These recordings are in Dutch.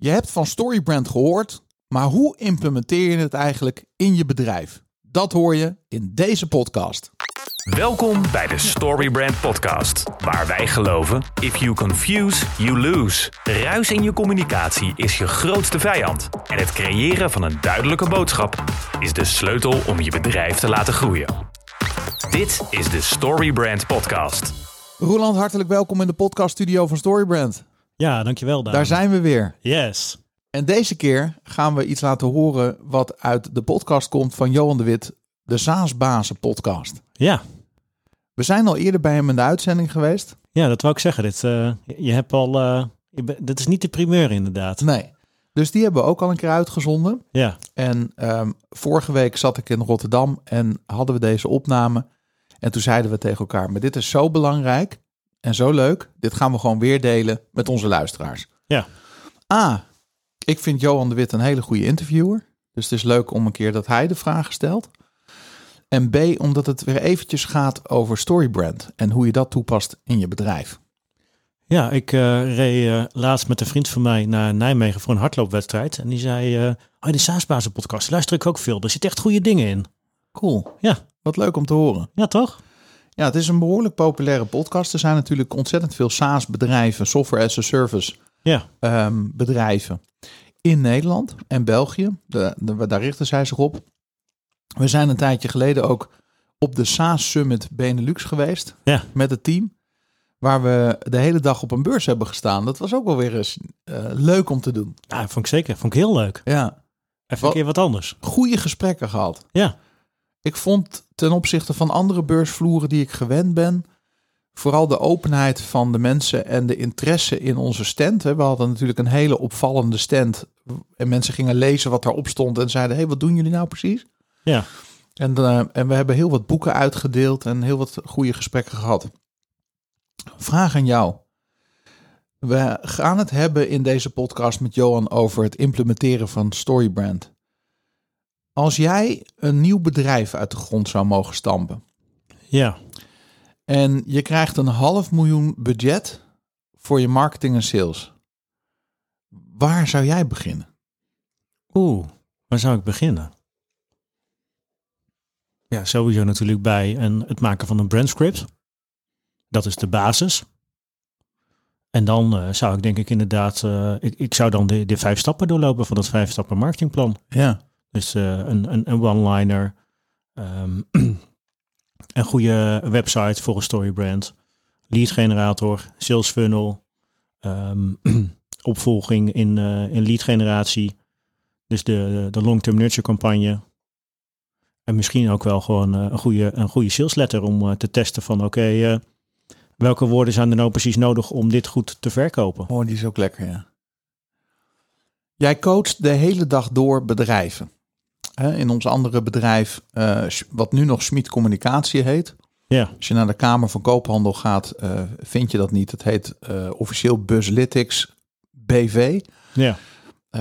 Je hebt van Storybrand gehoord, maar hoe implementeer je het eigenlijk in je bedrijf? Dat hoor je in deze podcast. Welkom bij de Storybrand Podcast, waar wij geloven: if you confuse, you lose. Ruis in je communicatie is je grootste vijand. En het creëren van een duidelijke boodschap is de sleutel om je bedrijf te laten groeien. Dit is de Storybrand Podcast. Roland, hartelijk welkom in de podcaststudio van Storybrand. Ja, dankjewel. Daan. Daar zijn we weer. Yes. En deze keer gaan we iets laten horen wat uit de podcast komt van Johan de Wit, de Saasbazen podcast. Ja. We zijn al eerder bij hem in de uitzending geweest. Ja, dat wou ik zeggen. Dit, eh, je hebt al, uh, je dit is niet de primeur inderdaad. Nee. Dus die hebben we ook al een keer uitgezonden. Ja, En ehm, vorige week zat ik in Rotterdam en hadden we deze opname. En toen zeiden we tegen elkaar, maar dit is zo belangrijk en zo leuk. Dit gaan we gewoon weer delen met onze luisteraars. Ja. A, ik vind Johan de Wit een hele goede interviewer. Dus het is leuk om een keer dat hij de vragen stelt. En B, omdat het weer eventjes gaat over Storybrand en hoe je dat toepast in je bedrijf. ja ik eh, reed eh, laatst met een vriend van mij naar Nijmegen voor een hardloopwedstrijd. En die zei, eh oh, die Saasbazen podcast luister ik ook veel. Er zitten echt goede dingen in. Cool. Ja. Wat leuk om te horen. Ja, toch? Ja, het is een behoorlijk populaire podcast. Er zijn natuurlijk ontzettend veel SaaS-bedrijven, software as a service Ja, ehm, bedrijven in Nederland en België. De, de- daar richten zij zich op. We zijn een tijdje geleden ook op de SaaS Summit Benelux geweest ja. met het team. Waar we de hele dag op een beurs hebben gestaan. Dat was ook wel weer eens eh, leuk om te doen. ja vond ik zeker. Vond ik heel leuk. Ja, Even Wat- een keer wat anders. goede gesprekken gehad. Ja, Ik vond ten opzichte van andere beursvloeren die ik gewend ben, vooral de openheid van de mensen en de interesse in onze stand. We hadden natuurlijk een hele opvallende stand en mensen gingen lezen wat daarop stond en zeiden: hé, hey, wat doen jullie nou precies? ja. En, eh, en we hebben heel wat boeken uitgedeeld en heel wat goede gesprekken gehad. Vraag aan jou. We gaan het hebben in deze podcast met Johan over het implementeren van Storybrand. Als jij een nieuw bedrijf uit de grond zou mogen stampen Ja, en je krijgt een half miljoen budget voor je marketing en sales, waar zou jij beginnen? Oeh, waar zou ik beginnen? Ja, sowieso natuurlijk bij een, het maken van een brandscript. Dat is de basis. En dan eh, zou ik denk ik inderdaad, eh, ik, ik zou dan de, de vijf stappen doorlopen van dat vijf stappen marketingplan. Ja, Dus eh, een, een, een one-liner, ehm, een goede website voor een storybrand, lead generator, sales funnel, ehm, opvolging in, eh, in lead generatie, dus de, de long-term nurture campagne. En misschien ook wel gewoon eh, een, goede, een goede sales letter om te testen van oké, welke woorden zijn er nou precies nodig om dit goed te verkopen? Oh, die is ook lekker, ja. Jij coacht de hele dag door bedrijven. Hè, In ons andere bedrijf, eh, wat nu nog Schmid Communicatie heet. Ja, Als je naar de Kamer van Koophandel gaat, eh, vind je dat niet. Het heet eh, officieel Buslytics BV. ja,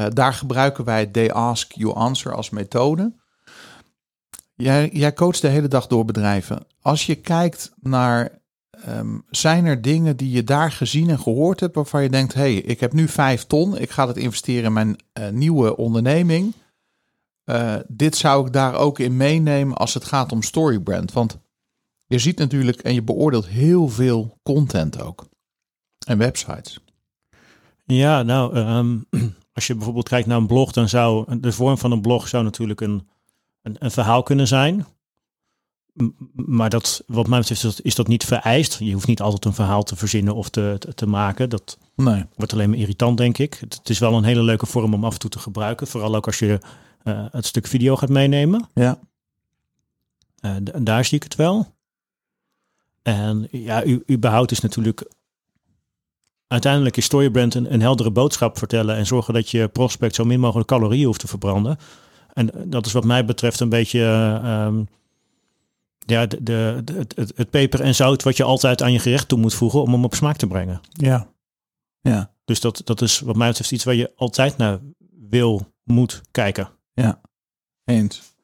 daar gebruiken wij They Ask You Answer als methode. Jij, jij coacht de hele dag door bedrijven. Als je kijkt naar, ehm, zijn er dingen die je daar gezien en gehoord hebt waarvan je denkt, hé, hey, ik heb nu vijf ton, ik ga het investeren in mijn nieuwe onderneming. Eh, dit zou ik daar ook in meenemen als het gaat om storybrand. Want je ziet natuurlijk en je beoordeelt heel veel content ook. En websites. Ja, nou, ehm, als je bijvoorbeeld kijkt naar een blog, dan zou de vorm van een blog zou natuurlijk een, een, een verhaal kunnen zijn. Maar dat, wat mij betreft, is dat, is dat niet vereist. Je hoeft niet altijd een verhaal te verzinnen of te, te, te maken. Dat Nee. wordt alleen maar irritant, denk ik. Het, het is wel een hele leuke vorm om af en toe te gebruiken. Vooral ook als je eh, het stuk video gaat meenemen. Ja. D- daar zie ik het wel. En ja, u, überhaupt is natuurlijk uiteindelijk is Storybrand een, een heldere boodschap vertellen en zorgen dat je prospect zo min mogelijk calorieën hoeft te verbranden. En eh, dat is wat mij betreft een beetje eh, ehm, ja, de, de, de- het, het, het peper en zout wat je altijd aan je gerecht toe moet voegen om hem op smaak te brengen. Ja. Ja. Dus dat, dat is wat mij betreft iets waar je altijd naar wil, moet kijken. Ja, eens.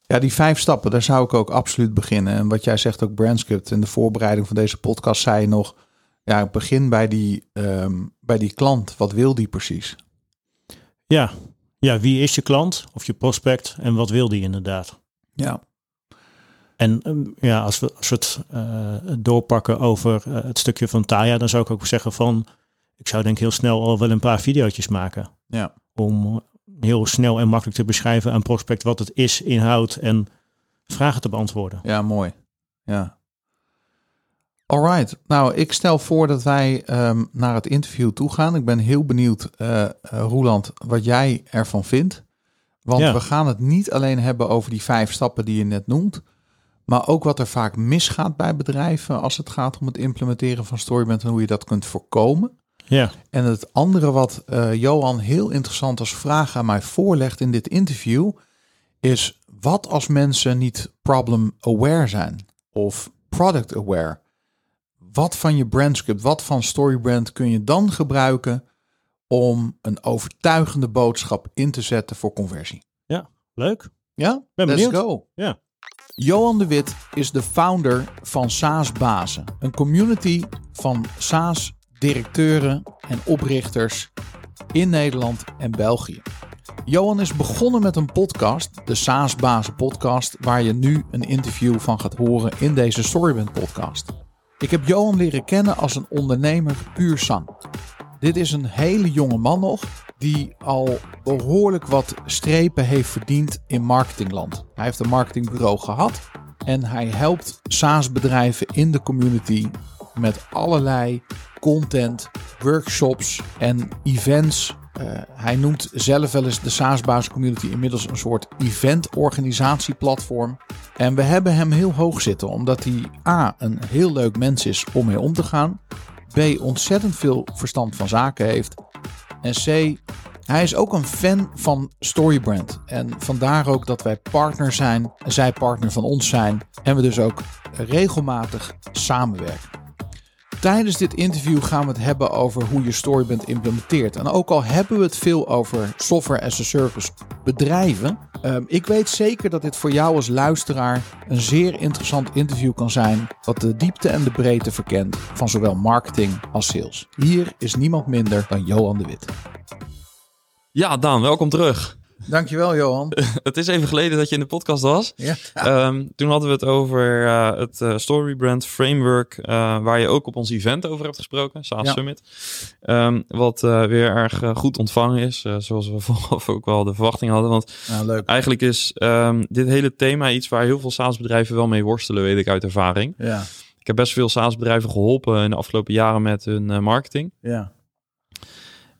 Ja, die vijf stappen, daar zou ik ook absoluut beginnen. En wat jij zegt ook, Brandscript, in de voorbereiding van deze podcast zei je nog, Ja, begin bij die, ehm, bij die klant. Wat wil die precies? Ja. ja, wie is je klant of je prospect en wat wil die inderdaad? Ja. En ehm, ja, als we, als we het eh, doorpakken over eh, het stukje van Taya, dan zou ik ook zeggen van, ik zou denk heel snel al wel een paar video's maken. Ja. Om heel snel en makkelijk te beschrijven aan prospect wat het is, inhoud en vragen te beantwoorden. Ja, mooi. Ja. Alright. Nou, ik stel voor dat wij ehm, naar het interview toe gaan. Ik ben heel benieuwd, eh, Roeland, wat jij ervan vindt. Want Ja. we gaan het niet alleen hebben over die vijf stappen die je net noemt. Maar ook wat er vaak misgaat bij bedrijven als het gaat om het implementeren van Storybrand en hoe je dat kunt voorkomen. Ja, En het andere wat eh, Johan heel interessant als vraag aan mij voorlegt in dit interview is wat als mensen niet problem aware zijn of product aware? Wat van je brandscript, wat van storybrand kun je dan gebruiken om een overtuigende boodschap in te zetten voor conversie? leuk. Ja, Ben let's benieuwd. go. Ja. Johan de Wit is de founder van SaaS Bazen, een community van SaaS directeuren en oprichters in Nederland en België. Johan is begonnen met een podcast, de SaaS Bazen podcast, waar je nu een interview van gaat horen in deze Storyband podcast. Ik heb Johan leren kennen als een ondernemer puur zang. Dit is een hele jonge man nog, die al behoorlijk wat strepen heeft verdiend in marketingland. Hij heeft een marketingbureau gehad en hij helpt SaaS-bedrijven in de community met allerlei content, workshops en events. Eh, hij noemt zelf wel eens de SaaS-baas community inmiddels een soort event-organisatieplatform. En we hebben hem heel hoog zitten, omdat hij A, een heel leuk mens is om mee om te gaan. B, ontzettend veel verstand van zaken heeft. En C, hij is ook een fan van Storybrand. En vandaar ook dat wij partner zijn, zij partner van ons zijn. En we dus ook regelmatig samenwerken. Tijdens dit interview gaan we het hebben over hoe je Storybrand implementeert. En ook al hebben we het veel over software as a service bedrijven. ehm, ik weet zeker dat dit voor jou als luisteraar een zeer interessant interview kan zijn. Wat de diepte en de breedte verkent van zowel marketing als sales. Hier is niemand minder dan Johan de Wit. Ja, Daan, welkom terug. Dankjewel Johan. Het is even geleden dat je in de podcast was. Ja. Ehm, toen hadden we het over eh, het eh, Storybrand Framework, eh, waar je ook op ons event over hebt gesproken, SaaS Ja. Summit. Ehm, wat weer erg goed ontvangen is, zoals we vooraf ook wel de verwachting hadden. Want Nou, leuk. eigenlijk is ehm, dit hele thema iets waar heel veel SaaS-bedrijven wel mee worstelen, weet ik uit ervaring. Ja, Ik heb best veel SaaS-bedrijven geholpen in de afgelopen jaren met hun marketing. ja,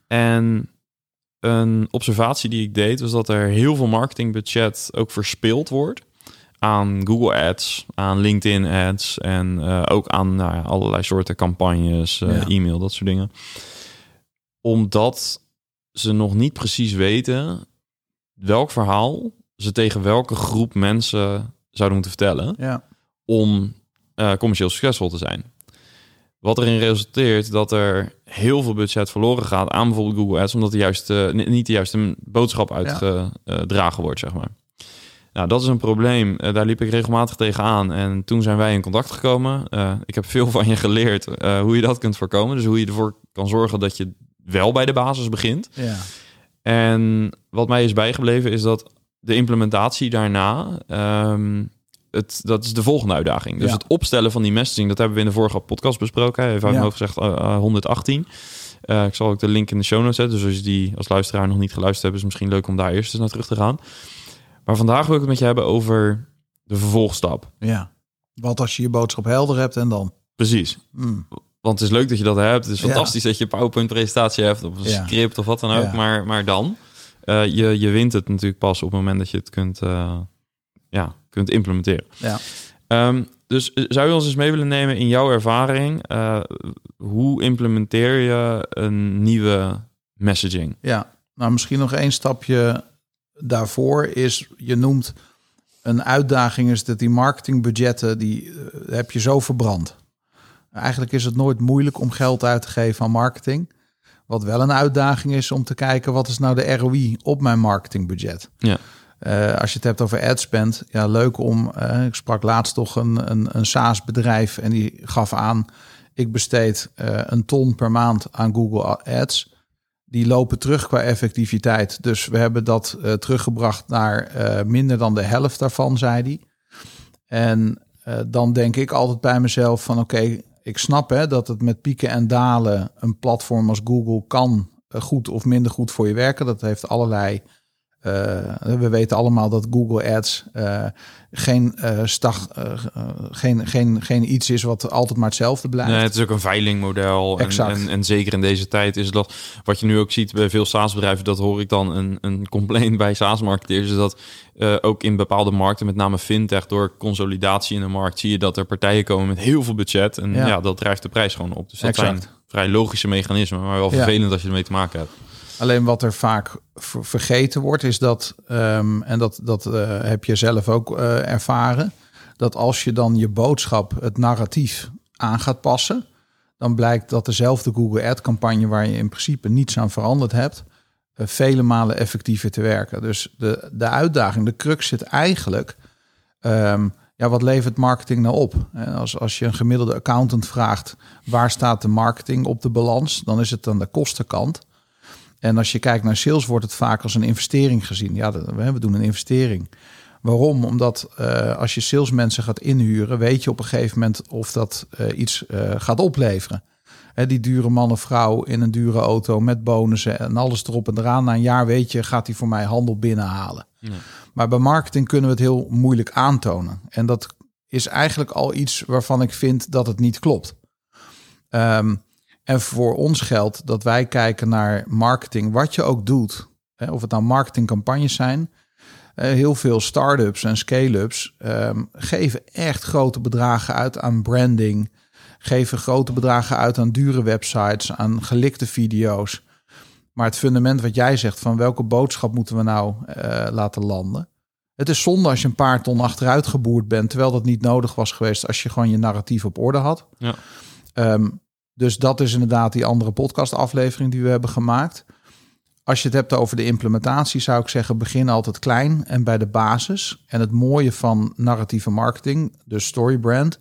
En een observatie die ik deed was dat er heel veel marketingbudget ook verspild wordt aan Google Ads, aan LinkedIn Ads en eh, ook aan nou ja, allerlei soorten campagnes, eh, Ja. e-mail, dat soort dingen. Omdat ze nog niet precies weten welk verhaal ze tegen welke groep mensen zouden moeten vertellen ja, om eh, commercieel succesvol te zijn. Wat erin resulteert dat er heel veel budget verloren gaat aan bijvoorbeeld Google Ads, omdat de juiste, ni- niet de juiste boodschap uitgedragen wordt, zeg maar. Nou, dat is een probleem. Eh, daar liep ik regelmatig tegenaan. En toen zijn wij in contact gekomen. Eh, ik heb veel van je geleerd eh, hoe je dat kunt voorkomen. Dus hoe je ervoor kan zorgen dat je wel bij de basis begint. ja, En wat mij is bijgebleven is dat de implementatie daarna, ehm, het, dat is de volgende uitdaging. Dus Ja. het opstellen van die messaging, dat hebben we in de vorige podcast besproken. Even uit mijn Ja. hoofd gezegd, eh, eh, 118. Eh, ik zal ook de link in de show notes zetten. Dus als je die als luisteraar nog niet geluisterd hebt, is het misschien leuk om daar eerst eens naar terug te gaan. Maar vandaag wil ik het met je hebben over de vervolgstap. ja. Wat als je je boodschap helder hebt en dan? Precies. Hmm. Want het is leuk dat je dat hebt. Het is Ja. fantastisch dat je een PowerPoint-presentatie hebt of een Ja. script of wat dan ook. Ja. Maar, maar dan, eh, je, je wint het natuurlijk pas op het moment dat je het kunt, eh, ja, kunt implementeren. Ja. Ehm, dus eh, zou je ons eens mee willen nemen in jouw ervaring? Eh, hoe implementeer je een nieuwe messaging? Ja, nou misschien nog één stapje daarvoor is, je noemt een uitdaging is dat die marketingbudgetten, die eh, heb je zo verbrand. Eigenlijk is het nooit moeilijk om geld uit te geven aan marketing. Wat wel een uitdaging is om te kijken wat is nou de ROI op mijn marketingbudget. Ja. Eh, als je het hebt over ad spend, ja leuk om. eh, ik sprak laatst toch een, een, een SaaS bedrijf en die gaf aan. ik besteed eh, een ton per maand aan Google Ads. Die lopen terug qua effectiviteit. Dus we hebben dat teruggebracht naar minder dan de helft daarvan, zei hij. En dan denk ik altijd bij mezelf van oké, ik snap hè, dat het met pieken en dalen een platform als Google kan goed of minder goed voor je werken. Dat heeft allerlei. Eh, we weten allemaal dat Google Ads eh, geen, eh, stag, geen, geen, geen iets is wat altijd maar hetzelfde blijft. Nee, het is ook een veilingmodel. En, Exact. en, en zeker in deze tijd is dat wat je nu ook ziet bij veel SaaS-bedrijven, dat hoor ik dan een, een complaint bij SaaS-marketeers, is dat ook in bepaalde markten, met name fintech, door consolidatie in de markt, zie je dat er partijen komen met heel veel budget. En Ja. ja, dat drijft de prijs gewoon op. Dus dat Exact. zijn vrij logische mechanismen, maar wel Ja. vervelend als je ermee te maken hebt. Alleen wat er vaak ver- vergeten wordt, is dat, ehm, en dat, dat eh, heb je zelf ook eh, ervaren, dat als je dan je boodschap, het narratief aan gaat passen, dan blijkt dat dezelfde Google Ad campagne waar je in principe niets aan veranderd hebt, eh, vele malen effectiever te werken. Dus de, de uitdaging, de crux zit eigenlijk, ehm, ja, wat levert marketing nou op? Als, als je een gemiddelde accountant vraagt, waar staat de marketing op de balans, dan is het aan de kostenkant. En als je kijkt naar sales, wordt het vaak als een investering gezien. Ja, we doen een investering. Waarom? Omdat eh, als je salesmensen gaat inhuren, weet je op een gegeven moment of dat eh, iets eh, gaat opleveren. Hè, die dure man of vrouw in een dure auto met bonussen en alles erop en eraan. Na een jaar weet je, gaat hij voor mij handel binnenhalen. Maar bij marketing kunnen we het heel moeilijk aantonen. En dat is eigenlijk al iets waarvan ik vind dat het niet klopt. Ehm, en voor ons geldt dat wij kijken naar marketing, wat je ook doet. Hè, of het nou marketingcampagnes zijn. Eh, heel veel start-ups en scale-ups ehm, geven echt grote bedragen uit aan branding. Geven grote bedragen uit aan dure websites, aan gelikte video's. Maar het fundament wat jij zegt van welke boodschap moeten we nou eh, laten landen. Het is zonde als je een paar ton achteruit geboerd bent, terwijl dat niet nodig was geweest als je gewoon je narratief op orde had. Ja. Ehm, dus dat is inderdaad die andere podcastaflevering die we hebben gemaakt. Als je het hebt over de implementatie, zou ik zeggen: begin altijd klein en bij de basis. En het mooie van narratieve marketing, de storybrand,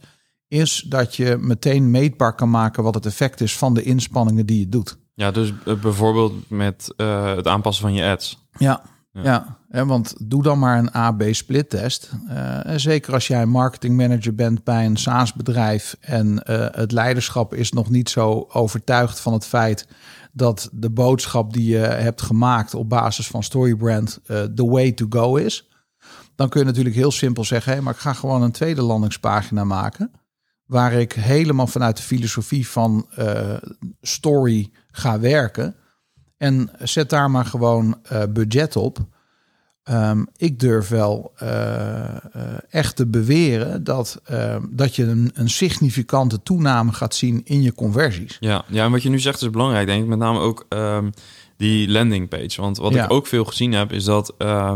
is dat je meteen meetbaar kan maken wat het effect is van de inspanningen die je doet. Ja, dus eh, bijvoorbeeld met eh, het aanpassen van je ads. Ja, Ja. ja. want doe dan maar een A-B-split test. Eh, zeker als jij marketing manager bent bij een SaaS-bedrijf en eh, het leiderschap is nog niet zo overtuigd van het feit dat de boodschap die je hebt gemaakt op basis van Storybrand eh the way to go is. Dan kun je natuurlijk heel simpel zeggen, hé, maar ik ga gewoon een tweede landingspagina maken. Waar ik helemaal vanuit de filosofie van story ga werken. En zet daar maar gewoon eh, budget op. Ehm, ik durf wel eh, eh, echt te beweren dat, ehm, dat je een, een significante toename gaat zien in je conversies. Ja, ja, en wat je nu zegt is belangrijk, denk ik. Met name ook ehm, die landing page. Want wat Ja. ik ook veel gezien heb, is dat eh,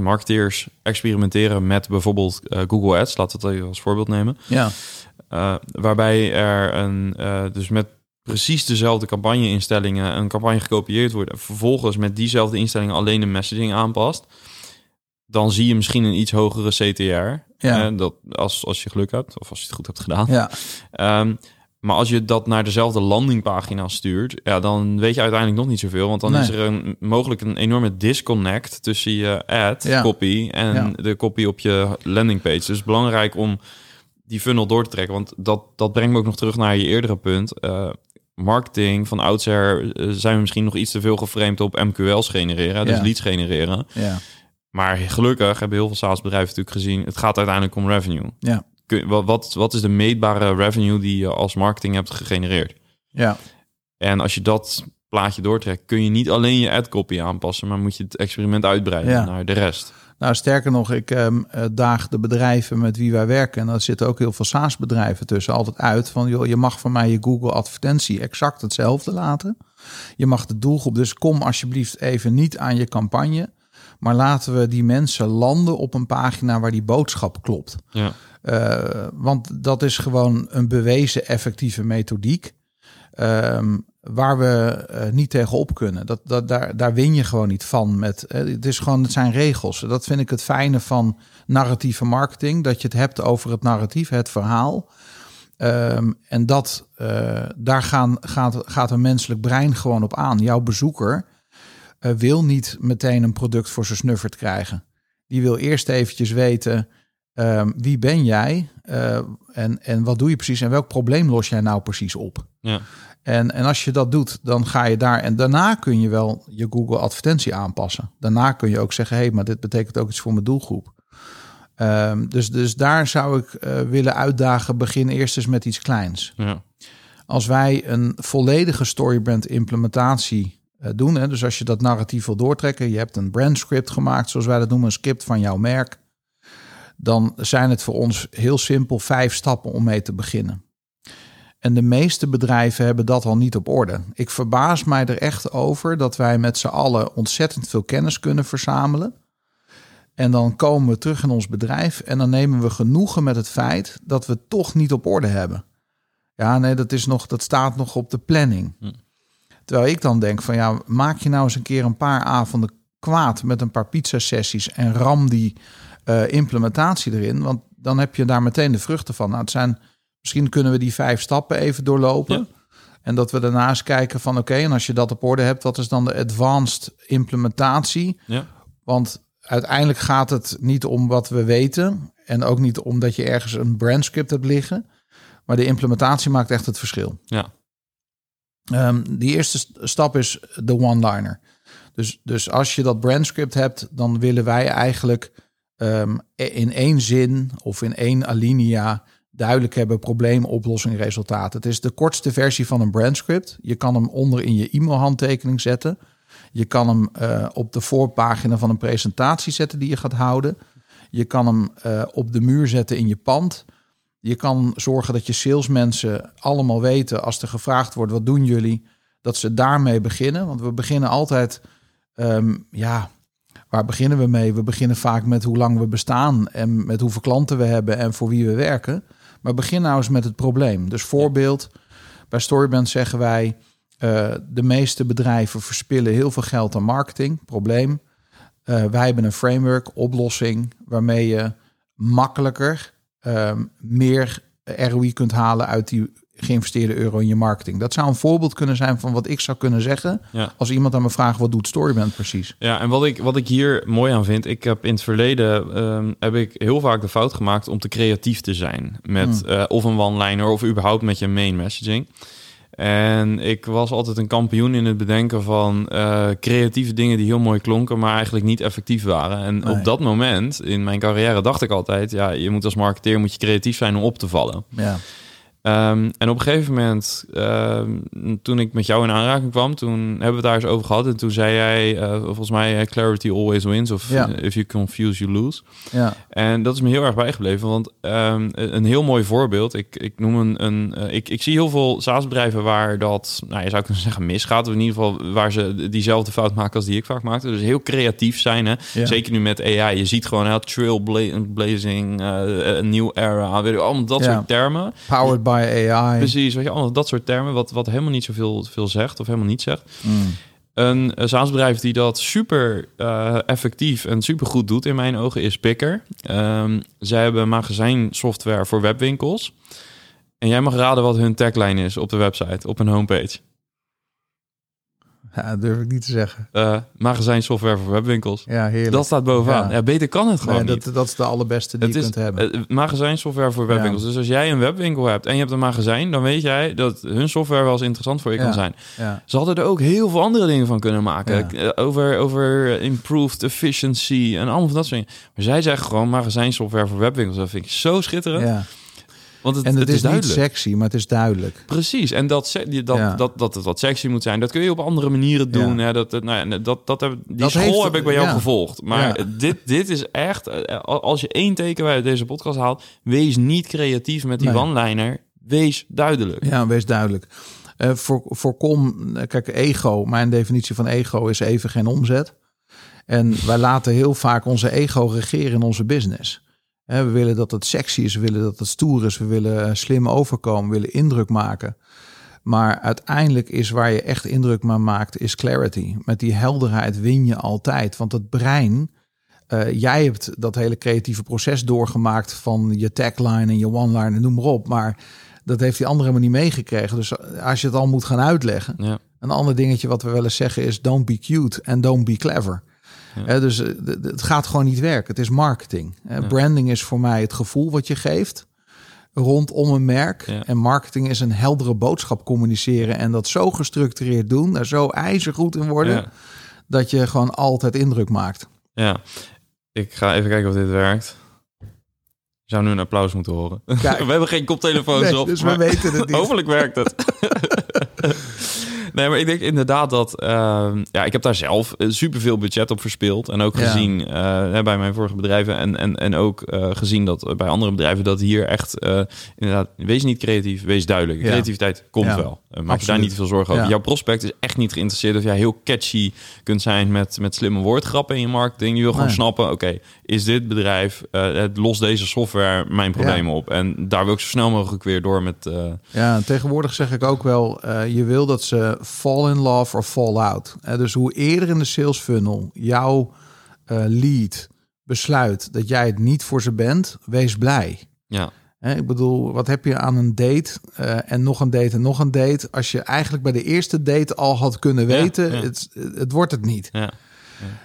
marketeers experimenteren met bijvoorbeeld Google Ads. Laten we het even als voorbeeld nemen. Ja, waarbij er een, dus met precies dezelfde campagne-instellingen een campagne gekopieerd wordt. En vervolgens met diezelfde instellingen alleen de messaging aanpast. Dan zie je misschien een iets hogere CTR. Ja. Eh, dat als, als je geluk hebt, of als je het goed hebt gedaan. ja, Ehm, maar als je dat naar dezelfde landingpagina stuurt, ja, dan weet je uiteindelijk nog niet zoveel. Want dan Nee. is er een, mogelijk een enorme disconnect tussen je ad Ja. copy en Ja. de copy op je landingpage. Dus belangrijk om die funnel door te trekken. Want dat, dat brengt me ook nog terug naar je eerdere punt. Eh, marketing van oudsher eh, zijn we misschien nog iets te veel geframed op MQL's genereren, dus Ja. leads genereren. ja, Maar gelukkig hebben heel veel SaaS-bedrijven natuurlijk gezien, het gaat uiteindelijk om revenue. ja, Kun, wat, wat, wat is de meetbare revenue die je als marketing hebt gegenereerd? ja. En als je dat plaatje doortrekt, kun je niet alleen je ad copy aanpassen, maar moet je het experiment uitbreiden Ja. naar de rest. Nou, sterker nog, ik ehm, eh, daag de bedrijven met wie wij werken, en daar zitten ook heel veel SaaS-bedrijven tussen, altijd uit van, joh, je mag van mij je Google-advertentie exact hetzelfde laten. Je mag de doelgroep, dus kom alsjeblieft even niet aan je campagne, maar laten we die mensen landen op een pagina waar die boodschap klopt. Ja. Eh, want dat is gewoon een bewezen effectieve methodiek. ehm, waar we eh, niet tegenop kunnen. Dat, dat, daar, daar win je gewoon niet van. Met, eh, het, is gewoon, het zijn regels. Dat vind ik het fijne van narratieve marketing. Dat je het hebt over het narratief, het verhaal. Ehm, en dat, eh, daar gaan, gaat, gaat een menselijk brein gewoon op aan. Jouw bezoeker wil niet meteen een product voor zijn snuffert krijgen. Die wil eerst eventjes weten, ehm, wie ben jij uh, en, en wat doe je precies en welk probleem los jij nou precies op? Ja. En, en als je dat doet, dan ga je daar. En daarna kun je wel je Google advertentie aanpassen. Daarna kun je ook zeggen: hé, hey, maar dit betekent ook iets voor mijn doelgroep. Um, dus, dus daar zou ik uh, willen uitdagen. Begin eerst eens met iets kleins. Ja. Als wij een volledige storybrand implementatie uh, doen. Hè, dus als je dat narratief wil doortrekken. Je hebt een brandscript gemaakt, zoals wij dat noemen. Een script van jouw merk. Dan zijn het voor ons heel simpel vijf stappen om mee te beginnen. En de meeste bedrijven hebben dat al niet op orde. Ik verbaas mij er echt over dat wij met z'n allen ontzettend veel kennis kunnen verzamelen. En dan komen we terug in ons bedrijf en dan nemen we genoegen met het feit dat we het toch niet op orde hebben. Ja, nee, dat, is nog, dat staat nog op de planning. Hm. Terwijl ik dan denk van ja, maak je nou eens een keer een paar avonden kwaad met een paar pizza-sessies en ram die uh, implementatie erin. Want dan heb je daar meteen de vruchten van. Nou, het zijn Misschien kunnen we die vijf stappen even doorlopen. En dat we daarnaast kijken van oké, en als je dat op orde hebt, wat is dan de advanced implementatie? Ja. Want uiteindelijk gaat het niet om wat we weten. En ook niet omdat je ergens een brandscript hebt liggen. Maar de implementatie maakt echt het verschil. Ja. Um, die eerste stap is de one-liner. Dus, dus als je dat brandscript hebt, dan willen wij eigenlijk um, in één zin of in één alinea duidelijk hebben probleemoplossing resultaat. Het is de kortste versie van een brandscript. Je kan hem onder in je e-mailhandtekening zetten. Je kan hem uh, op de voorpagina van een presentatie zetten die je gaat houden. Je kan hem uh, op de muur zetten in je pand. Je kan zorgen dat je salesmensen allemaal weten als er gevraagd wordt wat doen jullie, dat ze daarmee beginnen. Want we beginnen altijd, um, ja, waar beginnen we mee? We beginnen vaak met hoe lang we bestaan en met hoeveel klanten we hebben en voor wie we werken. Maar begin nou eens met het probleem. Dus voorbeeld, bij Storyband zeggen wij... Uh, de meeste bedrijven verspillen heel veel geld aan marketing. Probleem. Uh, wij hebben een framework, oplossing... waarmee je makkelijker uh, meer ROI kunt halen uit die geïnvesteerde euro in je marketing. Dat zou een voorbeeld kunnen zijn van wat ik zou kunnen zeggen. Ja. Als iemand aan me vraagt, wat doet Storyband precies? Ja, en wat ik, wat ik hier mooi aan vind, ik heb in het verleden um, heb ik heel vaak de fout gemaakt om te creatief te zijn met Hmm. uh, of een one-liner of überhaupt met je main messaging. En ik was altijd een kampioen in het bedenken van uh, creatieve dingen die heel mooi klonken, maar eigenlijk niet effectief waren. En Nee. op dat moment in mijn carrière dacht ik altijd, ja, je moet als marketeer moet je creatief zijn om op te vallen. Ja, Um, en op een gegeven moment, um, toen ik met jou in aanraking kwam, toen hebben we het daar eens over gehad. En toen zei jij, uh, volgens mij, uh, clarity always wins. Of Ja. if you confuse, you lose. ja, En dat is me heel erg bijgebleven. Want um, een heel mooi voorbeeld. Ik, ik noem een. een uh, ik, ik zie heel veel SaaS-bedrijven waar dat, nou, je zou kunnen zeggen, misgaat. Of in ieder geval waar ze diezelfde fout maken als die ik vaak maakte. Dus heel creatief zijn. Hè? Ja. Zeker nu met AI. Je ziet gewoon heel trailblazing, uh, een nieuw era. Weet je, allemaal dat soort termen. powered by AI. Precies, weet je, allemaal dat soort termen, wat, wat helemaal niet zoveel veel zegt of helemaal niet zegt. Mm. Een SaaS-bedrijf die dat super uh, effectief en super goed doet in mijn ogen is Picker. Um, zij hebben magazijnsoftware voor webwinkels. En jij mag raden wat hun tagline is op de website, op hun homepage. Ja, dat durf ik niet te zeggen. Uh, magazijnsoftware voor webwinkels. Ja, heerlijk. Dat staat bovenaan. Ja. Ja, beter kan het gewoon Nee, niet. dat, dat is de allerbeste die Het je is kunt hebben. uh, magazijnsoftware voor webwinkels. Dus als jij een webwinkel hebt en je hebt een magazijn, dan weet jij dat hun software wel eens interessant voor je kan zijn. Ze hadden er ook heel veel andere dingen van kunnen maken. Eh, Over, over improved efficiency en allemaal van dat soort dingen. Maar zij zeggen gewoon magazijnsoftware voor webwinkels. Dat vind ik zo schitterend. Ja. Want het, En het, het is, is niet sexy, maar het is duidelijk. Precies. En dat, dat, Ja. dat, dat het wat sexy moet zijn, dat kun je op andere manieren doen. Ja. Dat, nou ja, dat, dat die Dat school heeft- heb ik bij jou gevolgd. Maar dit, dit is echt, eh, als je één teken uit deze podcast haalt, wees niet creatief met die Nee. one-liner. Wees duidelijk. Ja, wees duidelijk. Eh, voor, voorkom, eh, kijk, ego, mijn definitie van ego is even geen omzet. En wij laten heel vaak onze ego regeren in onze business. We willen dat het sexy is, we willen dat het stoer is, we willen eh, slim overkomen, we willen indruk maken. Maar uiteindelijk is waar je echt indruk maar maakt, is clarity. Met die helderheid win je altijd. Want het brein, eh, jij hebt dat hele creatieve proces doorgemaakt van je tagline en je one-line en noem maar op. Maar Dat heeft die andere helemaal niet meegekregen. Dus als je het al moet gaan uitleggen. Ja. Een ander dingetje wat we wel eens zeggen is don't be cute en don't be clever. Dus eh, het gaat gewoon niet werken. Het is marketing. Branding is voor mij het gevoel wat je geeft rondom een merk. Ja. En marketing is een heldere boodschap communiceren en dat zo gestructureerd doen, daar zo ijzergoed in worden, Ja. dat je gewoon altijd indruk maakt. ja. Ik ga even kijken of dit werkt. Je zou nu een applaus moeten horen. Kijk. we hebben geen koptelefoons Nee, op. dus we maar weten het niet. Hopelijk werkt het. nee, maar ik denk inderdaad dat... ehm, ja, ik heb daar zelf eh, superveel budget op verspeeld. En ook Ja. gezien eh, bij mijn vorige bedrijven. En, en, en ook eh, gezien dat bij andere bedrijven... dat hier echt inderdaad... Wees niet creatief, wees duidelijk. Creativiteit komt wel. Eh, maak je daar niet veel zorgen over. Ja. Jouw prospect is echt niet geïnteresseerd... of jij heel catchy kunt zijn met, met slimme woordgrappen in je marketing. Je wil gewoon Nee. snappen... oké, is dit bedrijf... eh, het lost deze software mijn problemen op? En daar wil ik zo snel mogelijk weer door met... eh, Ja, en tegenwoordig zeg ik ook wel, je wil dat ze fall in love of fall out. Dus hoe eerder in de sales funnel jouw lead besluit dat jij het niet voor ze bent, wees blij. ja, ik bedoel, wat heb je aan een date eh, en nog een date en nog een date, als je eigenlijk bij de eerste date al had kunnen weten, ja. Het, het wordt het niet. ja.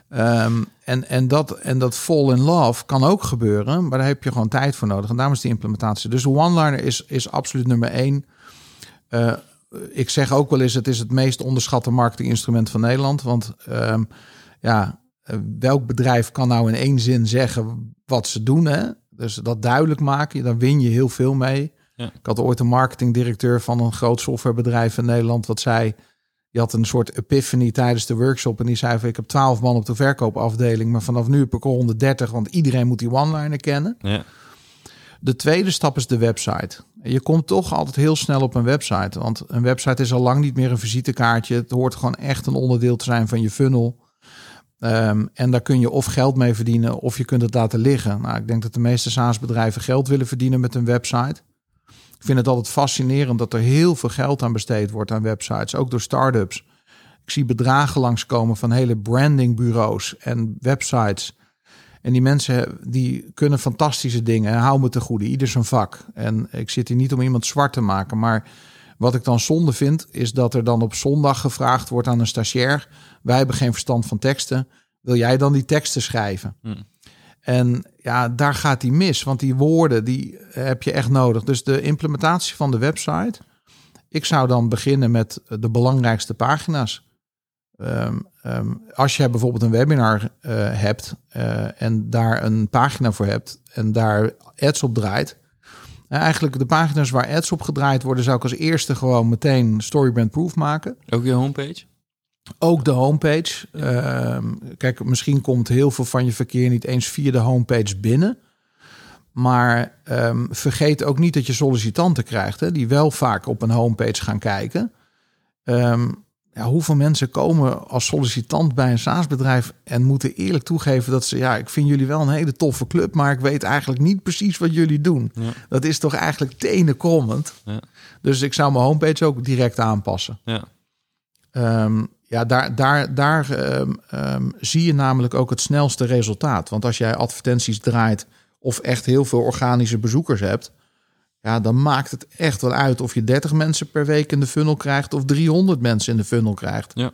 Ehm, en, en, dat, en dat fall in love kan ook gebeuren, maar daar heb je gewoon tijd voor nodig. En daarom is die implementatie. Dus one-liner is, is absoluut nummer één. Eh, ik zeg ook wel eens, het is het meest onderschatte marketinginstrument van Nederland. Want ehm, ja, eh, welk bedrijf kan nou in één zin zeggen wat ze doen? Hè? Dus dat duidelijk maken, dan win je heel veel mee. Ja. Ik had ooit een marketingdirecteur van een groot softwarebedrijf in Nederland wat zei... Die had een soort epiphany tijdens de workshop. En die zei van, ik heb 12 man op de verkoopafdeling. Maar vanaf nu heb ik er 130, want iedereen moet die one-liner kennen. Ja, De tweede stap is de website. Je komt toch altijd heel snel op een website. Want een website is al lang niet meer een visitekaartje. Het hoort gewoon echt een onderdeel te zijn van je funnel. Ehm, en daar kun je of geld mee verdienen of je kunt het laten liggen. Nou, ik denk dat de meeste SaaS-bedrijven geld willen verdienen met een website. Ik vind het altijd fascinerend dat er heel veel geld aan besteed wordt aan websites, ook door start-ups. Ik zie bedragen langskomen van hele brandingbureaus en websites. En die mensen die kunnen fantastische dingen. Hou me te goede, ieder zijn vak. En ik zit hier niet om iemand zwart te maken. Maar wat ik dan zonde vind, is dat er dan op zondag gevraagd wordt aan een stagiair. Wij hebben geen verstand van teksten. Wil jij dan die teksten schrijven? En ja, daar gaat die mis. Want die woorden, die heb je echt nodig. Dus de implementatie van de website. Ik zou dan beginnen met de belangrijkste pagina's. Ehm, ehm, als jij bijvoorbeeld een webinar eh, hebt eh, en daar een pagina voor hebt en daar ads op draait. eh, eigenlijk de pagina's waar ads op gedraaid worden, zou ik als eerste gewoon meteen storybrand proof maken. ook je homepage? Ook de homepage. Ehm, kijk, misschien komt heel veel van je verkeer niet eens via de homepage binnen. Maar ehm, vergeet ook niet dat je sollicitanten krijgt, hè, die wel vaak op een homepage gaan kijken. Ehm, ja, hoeveel mensen komen als sollicitant bij een SaaS-bedrijf en moeten eerlijk toegeven dat ze, ja, ik vind jullie wel een hele toffe club, maar ik weet eigenlijk niet precies wat jullie doen. Ja. Dat is toch eigenlijk tenenkrommend. Ja. Dus ik zou mijn homepage ook direct aanpassen. Ja. Ja, daar, daar, daar ehm, ehm, zie je namelijk ook het snelste resultaat. Want als jij advertenties draait of echt heel veel organische bezoekers hebt, ja, dan maakt het echt wel uit of je 30 mensen per week in de funnel krijgt of 300 mensen in de funnel krijgt. Ja.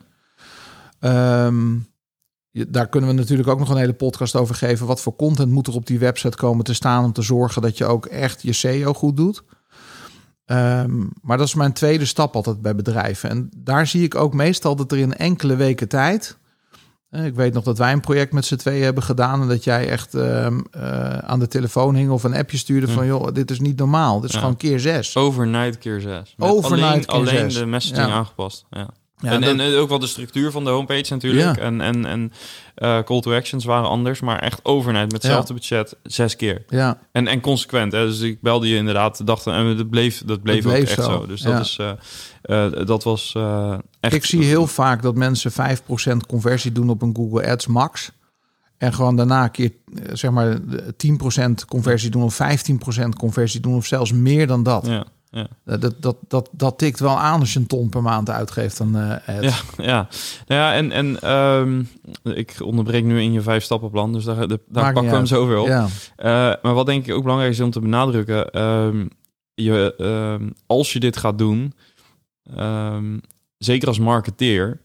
Ehm, je- daar kunnen we natuurlijk ook nog een hele podcast over geven. Wat voor content moet er op die website komen te staan om te zorgen dat je ook echt je SEO goed doet. Ehm, maar dat is mijn tweede stap altijd bij bedrijven. En daar zie ik ook meestal dat er in enkele weken tijd. eh, Ik weet nog dat wij een project met z'n tweeën hebben gedaan. En dat jij echt ehm, eh, aan de telefoon hing of een appje stuurde van joh, dit is niet normaal. Dit is Ja. gewoon keer zes. Overnight keer 6. Overnight alleen, keer alleen zes. de messaging Ja. aangepast. Ja. Ja, en, dat- en, en ook wel de structuur van de homepage natuurlijk. Ja. En, en, en eh, call to actions waren anders. Maar echt overnight met hetzelfde budget zes keer. ja, En, en consequent. Hè? Dus ik belde je inderdaad de dag en dat bleef, dat bleef, ook echt zo, zo. Dus dat, is, eh, eh, dat was eh, echt... ik zie heel vaak dat mensen 5% conversie doen op een Google Ads max. En gewoon daarna een keer eh, zeg maar 10% conversie doen of 15% conversie doen of zelfs meer dan dat. Ja, ja. Eh, Dat, dat, dat, dat tikt wel aan als je een ton per maand uitgeeft aan eh ads. Ja, ja. Nou ja, en, en ehm, ik onderbreek nu in je vijf stappenplan, dus daar, daar pakken we hem zo weer op. Ja, Eh, maar wat denk ik ook belangrijk is om te benadrukken, ehm, je, ehm, als je dit gaat doen, zeker als marketeer,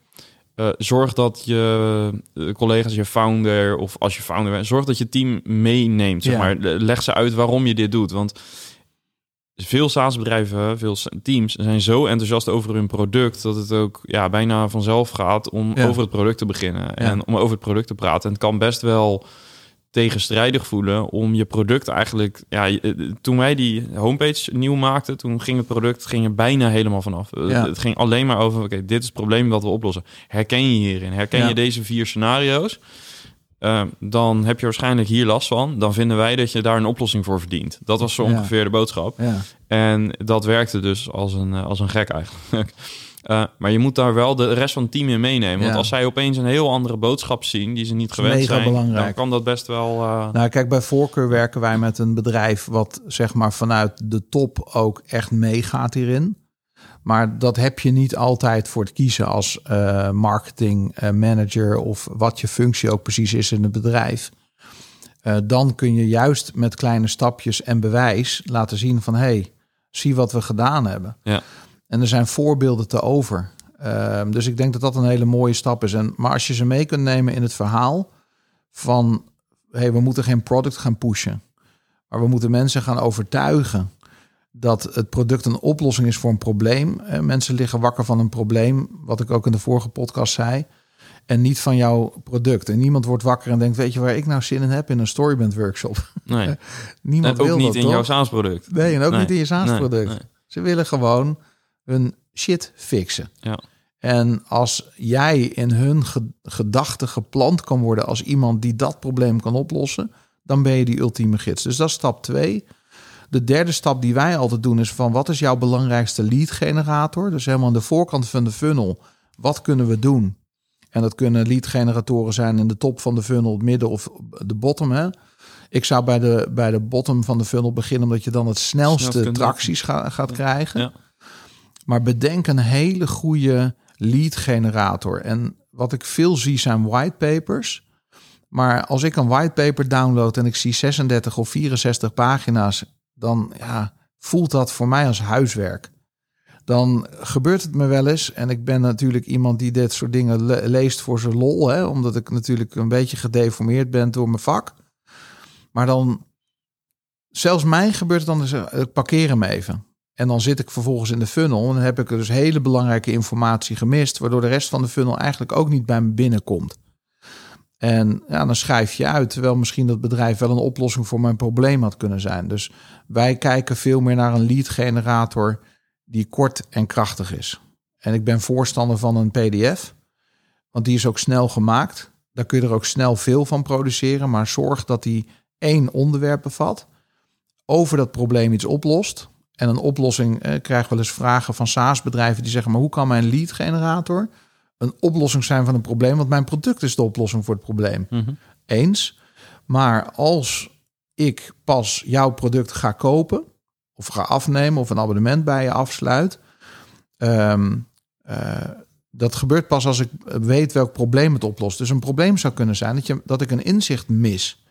eh, zorg dat je eh, collega's, je founder of als je founder bent, zorg dat je team meeneemt. Zeg maar. Leg ze uit waarom je dit doet. Want veel SaaS-bedrijven, veel teams zijn zo enthousiast over hun product dat het ook ja, bijna vanzelf gaat om Ja. over het product te beginnen en om over het product te praten. En het kan best wel tegenstrijdig voelen om je product eigenlijk. Ja, eh, toen wij die homepage nieuw maakten, toen ging het product ging er bijna helemaal vanaf. Eh, Ja. Het ging alleen maar over: oké, dit is het probleem dat we oplossen. Herken je hierin? Herken je deze vier scenario's? Eh, dan heb je waarschijnlijk hier last van. Dan vinden wij dat je daar een oplossing voor verdient. Dat was zo Ja. ongeveer de boodschap. Ja. En dat werkte dus als een, eh, als een gek eigenlijk. Eh, maar je moet daar wel de rest van het team in meenemen. Want als zij opeens een heel andere boodschap zien... die ze niet gewend zijn... belangrijk. dan kan dat best wel... Nou, kijk, bij voorkeur werken wij met een bedrijf wat zeg maar vanuit de top ook echt meegaat hierin. Maar dat heb je niet altijd voor het kiezen als eh, marketing eh, manager of wat je functie ook precies is in het bedrijf. Eh, dan kun je juist met kleine stapjes en bewijs laten zien van hey, zie wat we gedaan hebben. Ja. En er zijn voorbeelden te over. Ehm, dus ik denk dat dat een hele mooie stap is. En, maar als je ze mee kunt nemen in het verhaal van hey, we moeten geen product gaan pushen. Maar we moeten mensen gaan overtuigen dat het product een oplossing is voor een probleem. Mensen liggen wakker van een probleem, wat ik ook in de vorige podcast zei. En niet van jouw product. En niemand wordt wakker en denkt, weet je waar ik nou zin in heb? In een storyband workshop. nee. Niemand En ook wil niet dat, in toch? jouw SaaS-product. Nee, en ook Nee, niet in je SaaS nee, product. nee. Ze willen gewoon hun shit fixen. Ja. En als jij in hun ge- gedachten geplant kan worden als iemand die dat probleem kan oplossen, dan ben je die ultieme gids. Dus dat is stap twee. De derde stap die wij altijd doen is van wat is jouw belangrijkste lead generator? Dus helemaal aan de voorkant van de funnel. Wat kunnen we doen? En dat kunnen lead generatoren zijn in de top van de funnel, het midden of de bottom. Hè? Ik zou bij de, bij de bottom van de funnel beginnen, omdat je dan het snelste tracties ga- gaat krijgen. Ja. Maar bedenk een hele goede lead generator. En wat ik veel zie zijn whitepapers. Maar als ik een whitepaper download en ik zie 36 of 64 pagina's, dan ja, voelt dat voor mij als huiswerk. Dan gebeurt het me wel eens. En ik ben natuurlijk iemand die dit soort dingen le- leest voor zijn lol. Hè, omdat ik natuurlijk een beetje gedeformeerd ben door mijn vak. Maar dan, zelfs mij gebeurt het dan, eh, ik parkeer hem even. En dan zit ik vervolgens in de funnel en heb ik dus hele belangrijke informatie gemist, waardoor de rest van de funnel eigenlijk ook niet bij me binnenkomt. En ja, dan schrijf je uit, terwijl misschien dat bedrijf wel een oplossing voor mijn probleem had kunnen zijn. Dus wij kijken veel meer naar een lead generator die kort en krachtig is. En ik ben voorstander van een PDF, want die is ook snel gemaakt. Daar kun je er ook snel veel van produceren, maar zorg dat die één onderwerp bevat, over dat probleem iets oplost. En een oplossing, eh, krijg wel eens vragen van SaaS-bedrijven die zeggen, maar hoe kan mijn lead generator een oplossing zijn van een probleem? Want mijn product is de oplossing voor het probleem. Mhm. Eens. Maar als ik pas jouw product ga kopen of ga afnemen of een abonnement bij je afsluit, ehm, eh, dat gebeurt pas als ik weet welk probleem het oplost. Dus een probleem zou kunnen zijn dat, je, dat ik een inzicht mis.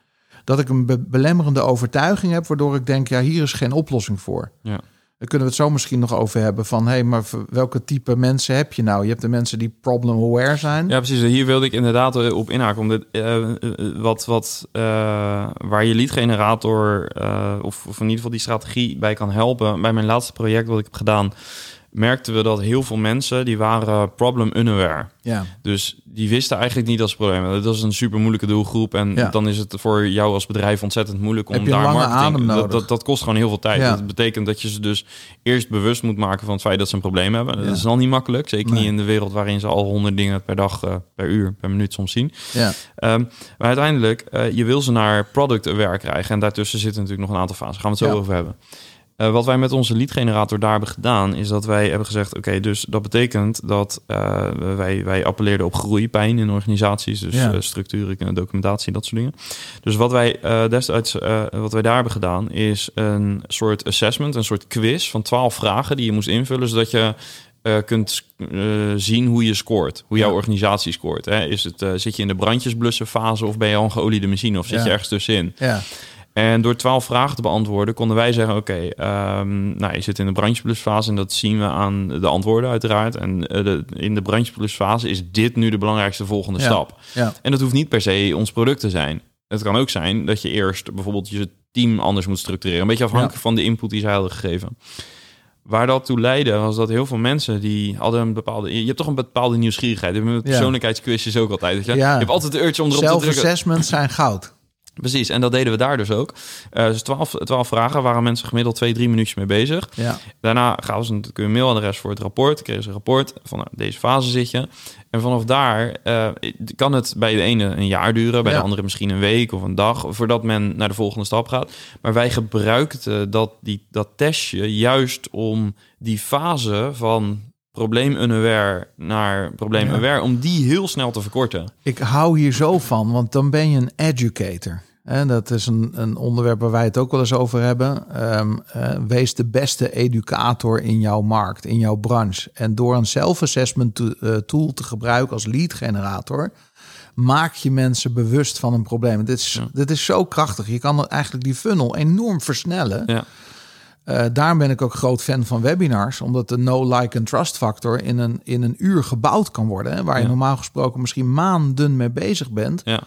Dat ik een be- belemmerende overtuiging heb, waardoor ik denk, ja, hier is geen oplossing voor. Ja. Daar kunnen we het zo misschien nog over hebben van, hé, hey, maar welke type mensen heb je nou? Je hebt de mensen die problem aware zijn. Ja, precies. Hier wilde ik inderdaad op inhaken. Omdat, eh, eh, wat, wat, eh, waar je lead generator, eh, of, of in ieder geval die strategie bij kan helpen. Bij mijn laatste project wat ik heb gedaan, merkten we dat heel veel mensen, die waren problem unaware. Ja. Dus die wisten eigenlijk niet dat ze problemen hadden. Dat is een super moeilijke doelgroep. En Ja. dan is het voor jou als bedrijf ontzettend moeilijk om Heb je een daar lange marketing... adem dat, nodig. dat, dat kost gewoon heel veel tijd. Ja. Dat betekent dat je ze dus eerst bewust moet maken van het feit dat ze een probleem hebben. Dat is al niet makkelijk. Zeker Nee. niet in de wereld waarin ze al honderd dingen per dag, eh, per uur, per minuut soms zien. Ja. Ehm, maar uiteindelijk, eh, je wil ze naar product aware krijgen. En daartussen zitten natuurlijk nog een aantal fasen. Gaan we het zo over hebben. Eh, wat wij met onze lead generator daar hebben gedaan, is dat wij hebben gezegd: oké, dus dat betekent dat eh, wij, wij appelleerden op groei, pijn in organisaties, dus Ja. eh, structuur, eh, documentatie, dat soort dingen. Dus wat wij destijds, wat wij daar hebben gedaan, is een soort assessment, een soort quiz van 12 vragen die je moest invullen, zodat je kunt zien hoe je scoort, hoe jouw Ja. organisatie scoort. Hè? Is het, zit je in de brandjesblussen fase of ben je al een geoliede machine of zit Ja. je ergens tussenin? Ja. En door twaalf vragen te beantwoorden konden wij zeggen: Oké, ehm, nou, je zit in de brancheplusfase en dat zien we aan de antwoorden uiteraard. En eh, de, in de brancheplusfase is dit nu de belangrijkste volgende Ja. stap. Ja. En dat hoeft niet per se ons product te zijn. Het kan ook zijn dat je eerst bijvoorbeeld je team anders moet structureren. Een beetje afhankelijk Ja. van de input die zij hadden gegeven. Waar dat toe leidde, was dat heel veel mensen die hadden een bepaalde... Je hebt toch een bepaalde nieuwsgierigheid. Je hebt met persoonlijkheidsquizjes ook altijd. Je? Je hebt altijd de urge om erop te drukken. Self-assessments zijn goud. Precies, en dat deden we daar dus ook. Eh dus 12, 12 vragen waren mensen gemiddeld twee, drie minuutjes mee bezig. Ja. Daarna gaven ze natuurlijk een mailadres voor het rapport. Kregen ze een rapport van nou, deze fase zit je. En vanaf daar eh, kan het bij de ene een jaar duren, bij Ja. de andere misschien een week of een dag, voordat men naar de volgende stap gaat. Maar wij gebruikten dat, die, dat testje juist om die fase van probleem-unaware naar probleem-aware, om die heel snel te verkorten. Ik hou hier zo van, want dan ben je een educator. En dat is een, een onderwerp waar wij het ook wel eens over hebben. Ehm, eh, wees de beste educator in jouw markt, in jouw branche. En door een self-assessment to- eh, tool te gebruiken als lead generator, maak je mensen bewust van een probleem. Dit is, dit is zo krachtig. Je kan eigenlijk die funnel enorm versnellen. Ja. Eh, daarom ben ik ook groot fan van webinars, omdat de no, like en trust factor in een, in een uur gebouwd kan worden. Hè, waar je normaal gesproken misschien maanden mee bezig bent. Ja.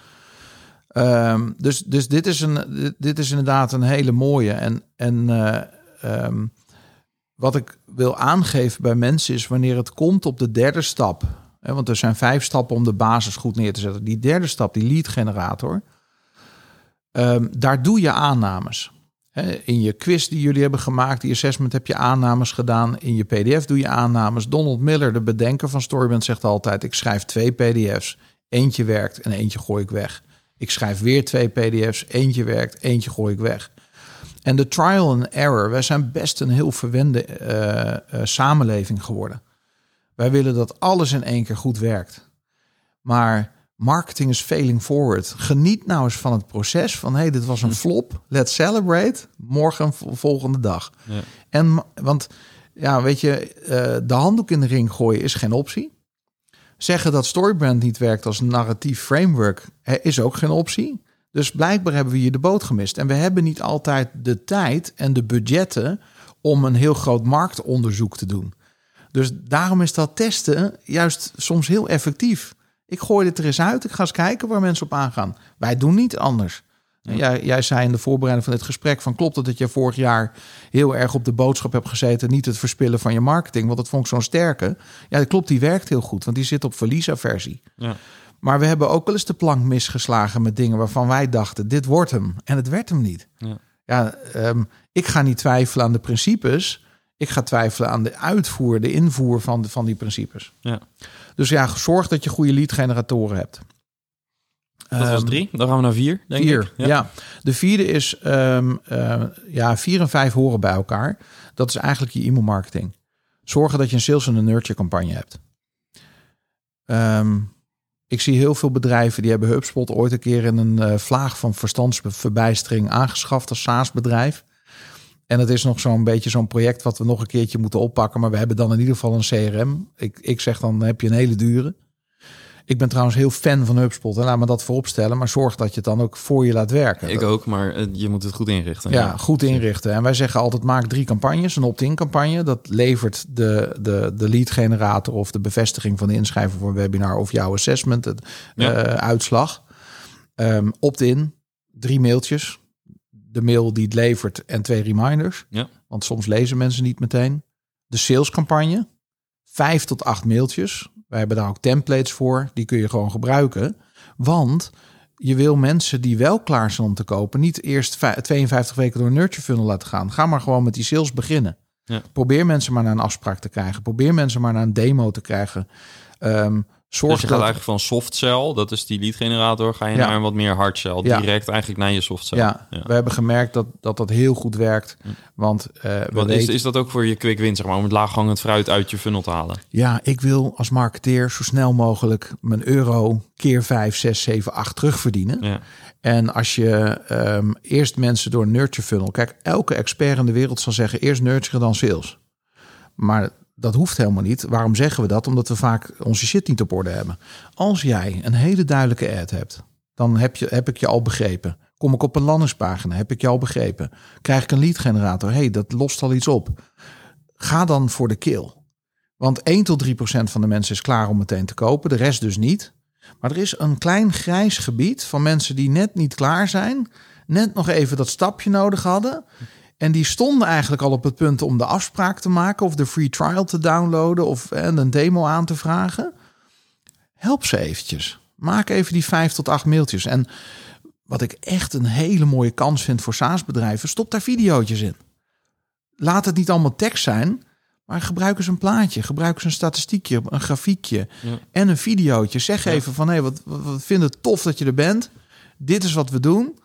Ehm, dus dus dit, is een, dit, is inderdaad een hele mooie. En, en eh, ehm, wat ik wil aangeven bij mensen is wanneer het komt op de derde stap. Hè, want er zijn vijf stappen om de basis goed neer te zetten. Die derde stap, die lead generator. ehm, daar doe je aannames. In je quiz die jullie hebben gemaakt, die assessment, heb je aannames gedaan. In je PDF doe je aannames. Donald Miller, de bedenker van Storyband, zegt altijd: Ik schrijf twee PDF's. Eentje werkt en eentje gooi ik weg. Ik schrijf weer twee PDF's. Eentje werkt, eentje gooi ik weg. En de trial and error. Wij zijn best een heel verwende eh, eh, samenleving geworden. Wij willen dat alles in één keer goed werkt. Maar marketing is failing forward. Geniet nou eens van het proces. Van hey, dit was een flop. Let's celebrate. Morgen volgende dag. Ja. En want ja, weet je, eh, de handdoek in de ring gooien is geen optie. Zeggen dat Storybrand niet werkt als narratief framework is ook geen optie. Dus blijkbaar hebben we hier de boot gemist. En we hebben niet altijd de tijd en de budgetten om een heel groot marktonderzoek te doen. Dus daarom is dat testen juist soms heel effectief. Ik gooi dit er eens uit. Ik ga eens kijken waar mensen op aangaan. Wij doen niet anders. Jij, jij zei in de voorbereiding van dit gesprek van klopt het dat je vorig jaar heel erg op de boodschap hebt gezeten, niet het verspillen van je marketing, want dat vond ik zo'n sterke. Ja, dat klopt, die werkt heel goed, want die zit op verliesaversie. Ja. Maar we hebben ook wel eens de plank misgeslagen met dingen waarvan wij dachten, dit wordt hem. En het werd hem niet. Ja. Ja, ehm, ik ga niet twijfelen aan de principes. Ik ga twijfelen aan de uitvoer, de invoer van, de, van die principes. Ja. Dus ja, zorg dat je goede lead generatoren hebt. Dat was Ehm, drie. Dan gaan we naar vier, denk vier, ik. ja. De vierde is, ehm, eh, ja, vier en vijf horen bij elkaar. Dat is eigenlijk je e-mailmarketing. Zorgen dat je een sales en een nurture campagne hebt. Ehm, ik zie heel veel bedrijven die hebben HubSpot ooit een keer in een eh, vlaag van verstandsverbijstering aangeschaft als SaaS-bedrijf. En het is nog zo'n beetje zo'n project wat we nog een keertje moeten oppakken. Maar we hebben dan in ieder geval een CRM. Ik, ik zeg dan heb je een hele dure. Ik ben trouwens heel fan van HubSpot. En laat me dat vooropstellen. Maar zorg dat je het dan ook voor je laat werken. Ik ook, maar eh, je moet het goed inrichten. Ja, goed inrichten. En wij zeggen altijd maak drie campagnes. Een opt-in campagne. Dat levert de, de, de lead generator of de bevestiging van de inschrijving voor een webinar of jouw assessment het, Ja. eh, uitslag. Ehm, opt-in, drie mailtjes. De mail die het levert en twee reminders. Ja. Want soms lezen mensen niet meteen. De salescampagne, vijf tot acht mailtjes. Wij hebben daar ook templates voor. Die kun je gewoon gebruiken. Want je wil mensen die wel klaar zijn om te kopen, niet eerst vij- 52 weken door een nurture funnel laten gaan. Ga maar gewoon met die sales beginnen. Ja. Probeer mensen maar naar een afspraak te krijgen. Probeer mensen maar naar een demo te krijgen. Ehm, zorg Dus je gaat eigenlijk van soft cell, dat is die lead generator, ga je Ja. naar een wat meer hard cell, Ja. direct eigenlijk naar je soft cell. ja, we hebben gemerkt dat, dat dat heel goed werkt. Want eh, we Wat is, weten, is dat ook voor je quick win, zeg maar, om het laaghangend fruit uit je funnel te halen? ja, ik wil als marketeer zo snel mogelijk mijn euro keer 5, 6, 7, 8 terugverdienen. Ja. En als je ehm, eerst mensen door een nurture funnel... Kijk, elke expert in de wereld zal zeggen... eerst nurture dan sales. Maar dat hoeft helemaal niet. Waarom zeggen we dat? Omdat we vaak onze shit niet op orde hebben. Als jij een hele duidelijke ad hebt... dan heb, je, heb ik je al begrepen. Kom ik op een landingspagina? Heb ik jou begrepen? Krijg ik een lead generator? hey, dat lost al iets op. Ga dan voor de kill. Want 1 tot 3 procent van de mensen is klaar om meteen te kopen. De rest dus niet. Maar er is een klein grijs gebied van mensen die net niet klaar zijn. Net nog even dat stapje nodig hadden. En die stonden eigenlijk al op het punt om de afspraak te maken. Of de free trial te downloaden. Of en een demo aan te vragen. Help ze eventjes. Maak even die 5 tot 8 mailtjes. En wat ik echt een hele mooie kans vind voor SaaS-bedrijven, stop daar videootjes in. Laat het niet allemaal tekst zijn, maar gebruik eens een plaatje, gebruik eens een statistiekje, een grafiekje Ja. en een videootje. Zeg Ja. even van, hé, wat, wat, wat vinden het tof dat je er bent. Dit is wat we doen.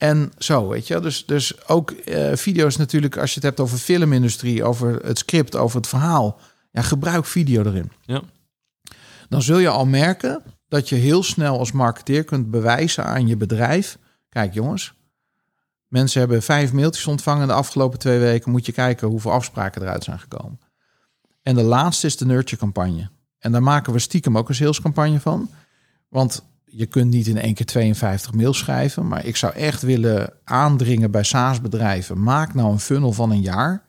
En zo, weet je. Dus, dus ook eh, video's natuurlijk, als je het hebt over filmindustrie, over het script, over het verhaal. Ja, gebruik video erin. Ja. Dan zul je al merken dat je heel snel als marketeer kunt bewijzen aan je bedrijf. Kijk jongens, mensen hebben vijf mailtjes ontvangen de afgelopen twee weken. Moet je kijken hoeveel afspraken eruit zijn gekomen. En de laatste is de nurture campagne. En daar maken we stiekem ook een salescampagne van. Want je kunt niet in één keer 52 mails schrijven. Maar ik zou echt willen aandringen bij SaaS-bedrijven. Maak nou een funnel van een jaar.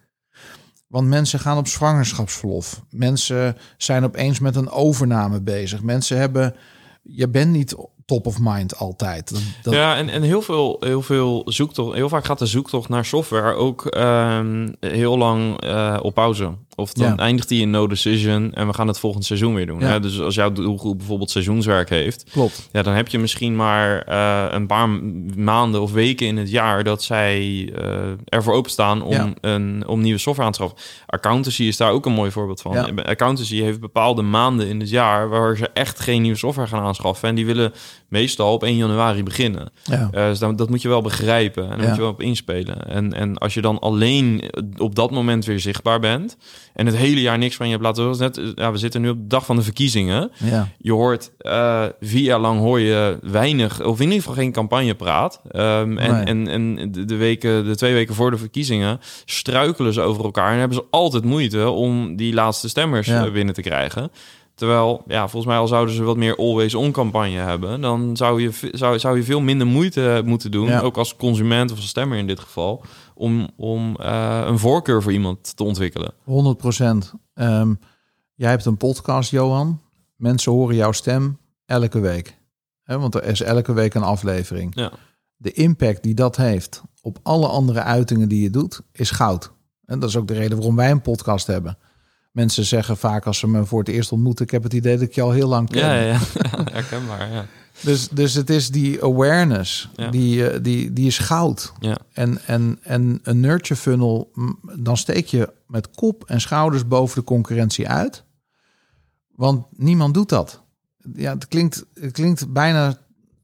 Want mensen gaan op zwangerschapsverlof. Mensen zijn opeens met een overname bezig. Mensen hebben... Je bent niet top of mind altijd. Dat, Ja, en, en heel veel, heel veel zoektocht, heel vaak gaat de zoektocht naar software ook ehm, heel lang eh, op pauze. Of dan Ja. eindigt die in no decision en we gaan het volgend seizoen weer doen. Ja. Hè? Dus als jouw doelgroep bijvoorbeeld seizoenswerk heeft, Klopt. ja, dan heb je misschien maar eh, een paar maanden of weken in het jaar dat zij eh, ervoor openstaan om, Ja. een, om nieuwe software aan te schaffen. Accountancy is daar ook een mooi voorbeeld van. Accountancy heeft bepaalde maanden in het jaar waar ze echt geen nieuwe software gaan aanschaffen. En die willen meestal op 1 januari beginnen. Ja. Eh, dus dan, dat moet je wel begrijpen en daar Ja. moet je wel op inspelen. En, en als je dan alleen op dat moment weer zichtbaar bent en het hele jaar niks van je hebt laten horen, net, ja, we zitten nu op de dag van de verkiezingen. Ja. Je hoort eh, vier jaar lang hoor je weinig, of in ieder geval geen campagnepraat. Ehm, en, Nee. en, en de, weken, de twee weken voor de verkiezingen struikelen ze over elkaar en hebben ze altijd moeite om die laatste stemmers eh, binnen te krijgen. Terwijl, ja, volgens mij al zouden ze wat meer always-on campagne hebben, dan zou je, zou, zou je veel minder moeite moeten doen, Ja. ook als consument of als stemmer in dit geval, om, om eh, een voorkeur voor iemand te ontwikkelen. 100 procent. Ehm, jij hebt een podcast, Johan. Mensen horen jouw stem elke week. Hè, want er is elke week een aflevering. Ja. De impact die dat heeft op alle andere uitingen die je doet, is goud. En dat is ook de reden waarom wij een podcast hebben. Mensen zeggen vaak als ze me voor het eerst ontmoeten... ik heb het idee dat ik je al heel lang ken. Ja, ja, ja. herkenbaar, ja. Dus, dus het is die awareness, Ja. die, eh, die, die is goud. Ja. En, en, en een nurture funnel, dan steek je met kop en schouders boven de concurrentie uit. Want niemand doet dat. Ja, het klinkt, het klinkt bijna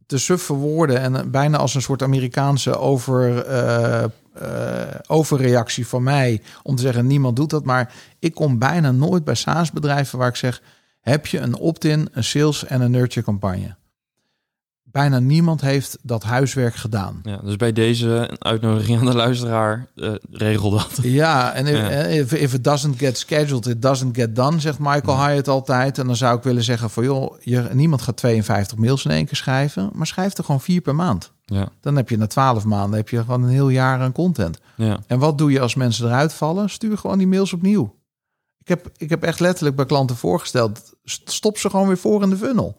te suffe woorden en eh, bijna als een soort Amerikaanse over, eh, eh, overreactie van mij om te zeggen niemand doet dat. Maar ik kom bijna nooit bij SaaS-bedrijven waar ik zeg: heb je een opt-in, een sales en een nurture campagne? Bijna niemand heeft dat huiswerk gedaan. Ja, dus bij deze uitnodiging aan de luisteraar, eh, regel dat. Ja, en if, Ja. eh, if, if it doesn't get scheduled, it doesn't get done, zegt Michael Hyatt altijd. En dan zou ik willen zeggen van joh, je, niemand gaat 52 mails in één keer schrijven, maar schrijf er gewoon vier per maand. Ja, Dan heb je na 12 maanden heb je gewoon een heel jaar aan content. ja. En wat doe je als mensen eruit vallen? Stuur gewoon die mails opnieuw. Ik heb, ik heb echt letterlijk bij klanten voorgesteld, st- stop ze gewoon weer voor in de funnel.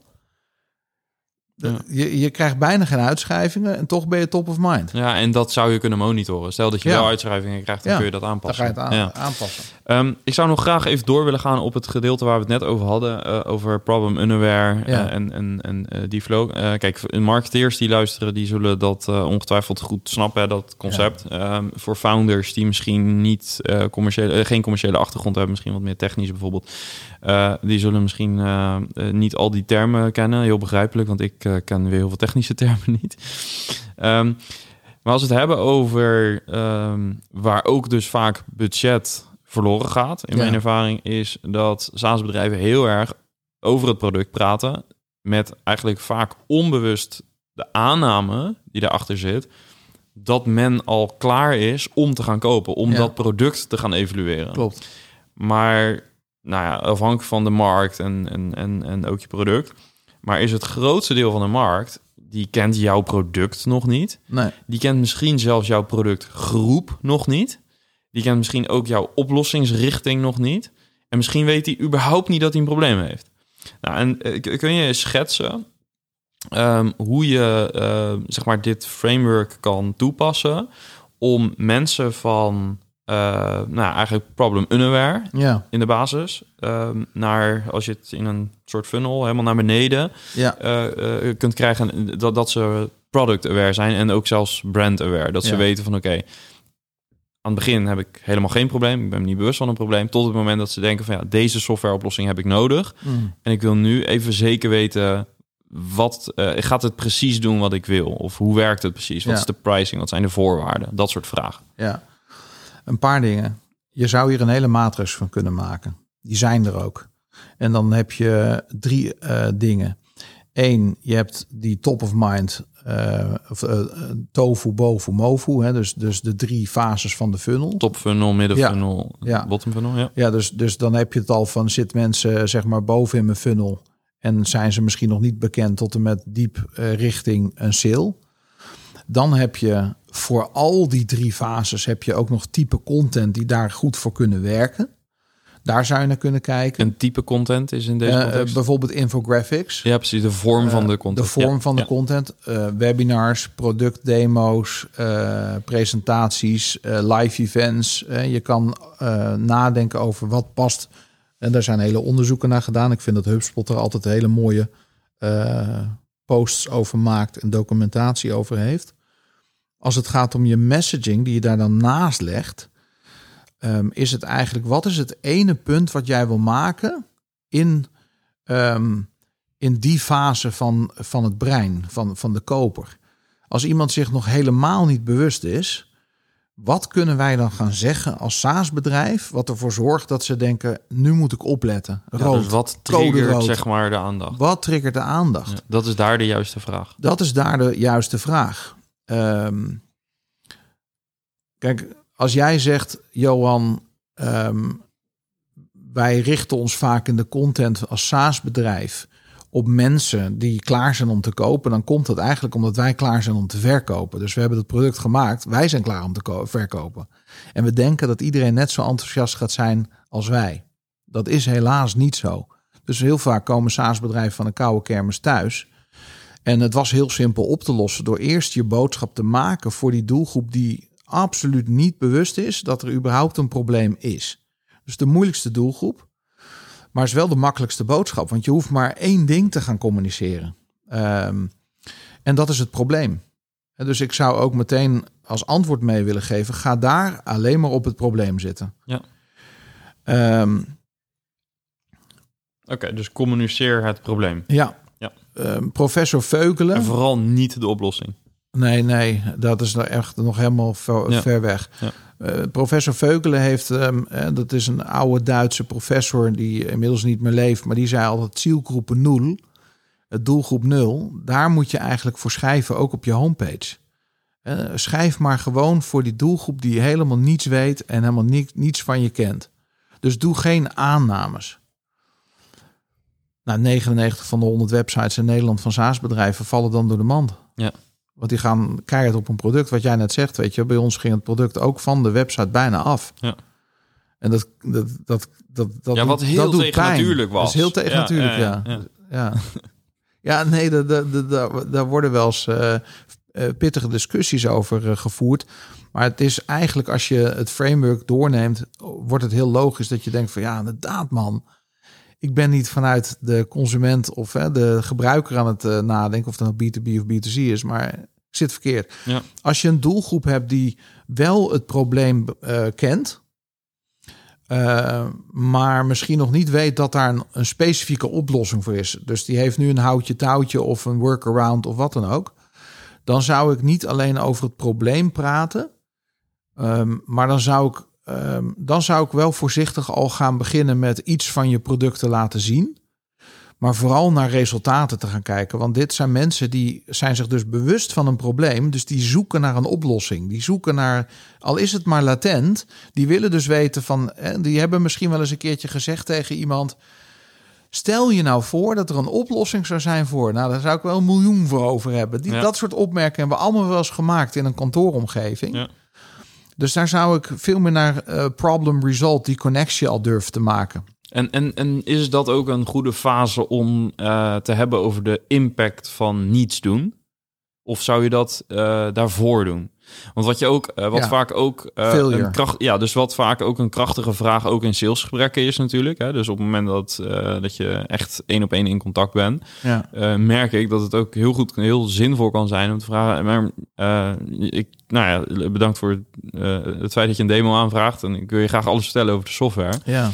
Ja. je, je krijgt bijna geen uitschrijvingen en toch ben je top of mind. ja, en dat zou je kunnen monitoren. Stel dat je Ja. wel uitschrijvingen krijgt, dan Ja. kun je dat Dan aanpassen. ga je het aan- Ja. aanpassen. Ehm, ik zou nog graag even door willen gaan op het gedeelte waar we het net over hadden. eh, over problem unaware eh, en, en, en eh, die flow. Kijk, marketeers die luisteren, die zullen dat ongetwijfeld goed snappen, hè, dat concept. Ehm, voor founders die misschien niet commerciële, geen commerciële achtergrond hebben, misschien wat meer technisch bijvoorbeeld. Eh, die zullen misschien eh, eh, niet al die termen kennen. Heel begrijpelijk, want ik ken weer heel veel technische termen niet. Ehm, maar als we het hebben over ehm, waar ook dus vaak budget verloren gaat, in Ja. mijn ervaring, is dat SaaS-bedrijven heel erg over het product praten. Met eigenlijk vaak onbewust de aanname die daarachter zit. Dat men al klaar is om te gaan kopen, om Ja. dat product te gaan evalueren. Klopt. Maar nou ja, afhankelijk van de markt en, en, en, en ook je product. Maar is het grootste deel van de markt die kent jouw product nog niet. Nee. Die kent misschien zelfs jouw productgroep nog niet. Die kent misschien ook jouw oplossingsrichting nog niet. En misschien weet hij überhaupt niet dat hij een probleem heeft. Nou, en eh, kun je schetsen ehm, hoe je eh, zeg maar dit framework kan toepassen om mensen van nou eigenlijk problem unaware Ja, in de basis ehm, naar als je het in een soort funnel helemaal naar beneden ja, eh, eh, kunt krijgen dat, dat ze product aware zijn en ook zelfs brand aware. Dat ze Ja. weten van oké, aan het begin heb ik helemaal geen probleem. Ik ben me niet bewust van een probleem. Tot het moment dat ze denken van ja, deze softwareoplossing heb ik nodig. Mm. En ik wil nu even zeker weten wat eh, gaat het precies doen wat ik wil? Of hoe werkt het precies? Wat Ja. is de pricing? Wat zijn de voorwaarden? Dat soort vragen. ja. Een paar dingen. Je zou hier een hele matrix van kunnen maken. Die zijn er ook. En dan heb je drie eh, dingen. Eén, je hebt die top of mind, eh, of eh, tofu, bofu, mofu. Hè, dus, dus de drie fases van de funnel. Top funnel, midden Ja. funnel, Ja. bottom funnel. Ja. Ja, dus, dus dan heb je het al van zit mensen zeg maar boven in mijn funnel en zijn ze misschien nog niet bekend tot en met diep richting een sale. Dan heb je voor al die drie fases heb je ook nog type content die daar goed voor kunnen werken. Daar zou je naar kunnen kijken. Een type content is in deze Eh, eh, bijvoorbeeld infographics. ja, precies. De vorm van de content. De vorm Ja. van de content, eh, webinars, productdemo's, eh, presentaties, eh, live events. Eh, je kan eh, nadenken over wat past. En daar zijn hele onderzoeken naar gedaan. Ik vind dat HubSpot er altijd hele mooie eh, posts over maakt en documentatie over heeft. Als het gaat om je messaging die je daar dan naast legt, ehm, is het eigenlijk wat is het ene punt wat jij wil maken in ehm, in die fase van, van het brein, van, van de koper. Als iemand zich nog helemaal niet bewust is, wat kunnen wij dan gaan zeggen als SaaS-bedrijf, wat ervoor zorgt dat ze denken, nu moet ik opletten. Ja, Rood, dus wat triggert rood. zeg maar de aandacht? Wat triggert de aandacht? Ja, dat is daar de juiste vraag. Dat is daar de juiste vraag. Ehm, kijk, als jij zegt, Johan, ehm, wij richten ons vaak in de content als SaaS-bedrijf op mensen die klaar zijn om te kopen, dan komt dat eigenlijk omdat wij klaar zijn om te verkopen. Dus we hebben het product gemaakt, wij zijn klaar om te ko- verkopen. En we denken dat iedereen net zo enthousiast gaat zijn als wij. Dat is helaas niet zo. Dus heel vaak komen SaaS-bedrijven van een koude kermis thuis. En het was heel simpel op te lossen door eerst je boodschap te maken voor die doelgroep die absoluut niet bewust is dat er überhaupt een probleem is. Dus de moeilijkste doelgroep, maar is wel de makkelijkste boodschap, want je hoeft maar één ding te gaan communiceren. Ehm, en dat is het probleem. En dus ik zou ook meteen als antwoord mee willen geven: ga daar alleen maar op het probleem zitten. Ja. Ehm, Oké, dus communiceer het probleem. ja. Ehm, professor Veukelen. En vooral niet de oplossing. Nee, nee, dat is nou echt nog helemaal ver, Ja. ver weg. Ja. Eh, professor Veukelen heeft, ehm, eh, dat is een oude Duitse professor die inmiddels niet meer leeft, maar die zei altijd zielgroep nul, het doelgroep nul. Daar moet je eigenlijk voor schrijven, ook op je homepage. Eh, schrijf maar gewoon voor die doelgroep die helemaal niets weet en helemaal ni- niets van je kent. Dus doe geen aannames. Nou, 99 van de 100 websites in Nederland van SaaS-bedrijven vallen dan door de mand. Ja. Want die gaan keihard op een product. Wat jij net zegt, weet je, bij ons ging het product ook van de website bijna af. Ja. En dat, dat, dat, dat, dat Ja, wat heel dat doet tegennatuurlijk pijn. was. Dat is heel tegen Ja, natuurlijk, ja, ja. ja, nee, daar, daar, daar- daar, daar worden wel eens eh, eh, pittige discussies over eh, gevoerd. Maar het is eigenlijk, als je het framework doorneemt, wordt het heel logisch dat je denkt van ja, inderdaad man. Ik ben niet vanuit de consument of hè, de gebruiker aan het eh, nadenken of het nou B2B of B2C is, maar ik zit verkeerd. Ja. Als je een doelgroep hebt die wel het probleem eh, kent, eh, maar misschien nog niet weet dat daar een, een specifieke oplossing voor is. Dus die heeft nu een houtje touwtje of een workaround of wat dan ook. Dan zou ik niet alleen over het probleem praten, ehm, maar dan zou ik ehm, dan zou ik wel voorzichtig al gaan beginnen met iets van je producten laten zien. Maar vooral naar resultaten te gaan kijken. Want dit zijn mensen die zijn zich dus bewust van een probleem. Dus die zoeken naar een oplossing. Die zoeken naar, al is het maar latent. Die willen dus weten van, die hebben misschien wel eens een keertje gezegd tegen iemand. Stel je nou voor dat er een oplossing zou zijn voor, nou daar zou ik wel een miljoen voor over hebben. Die, Ja. Dat soort opmerkingen hebben we allemaal wel eens gemaakt in een kantooromgeving. Ja. Dus daar zou ik veel meer naar eh, problem result, die connectie al durven te maken. En, en, en is dat ook een goede fase om eh, te hebben over de impact van niets doen? Of zou je dat eh, daarvoor doen? Want wat je ook, eh, wat Ja. vaak ook eh, een kracht, ja, dus wat vaak ook een krachtige vraag ook in salesgesprekken is natuurlijk. Hè? Dus op het moment dat, eh, dat je echt één op één in contact bent, Ja. merk ik dat het ook heel goed, heel zinvol kan zijn om te vragen. Maar ik, nou ja, bedankt voor het feit dat je een demo aanvraagt en ik wil je graag alles vertellen over de software. Ja.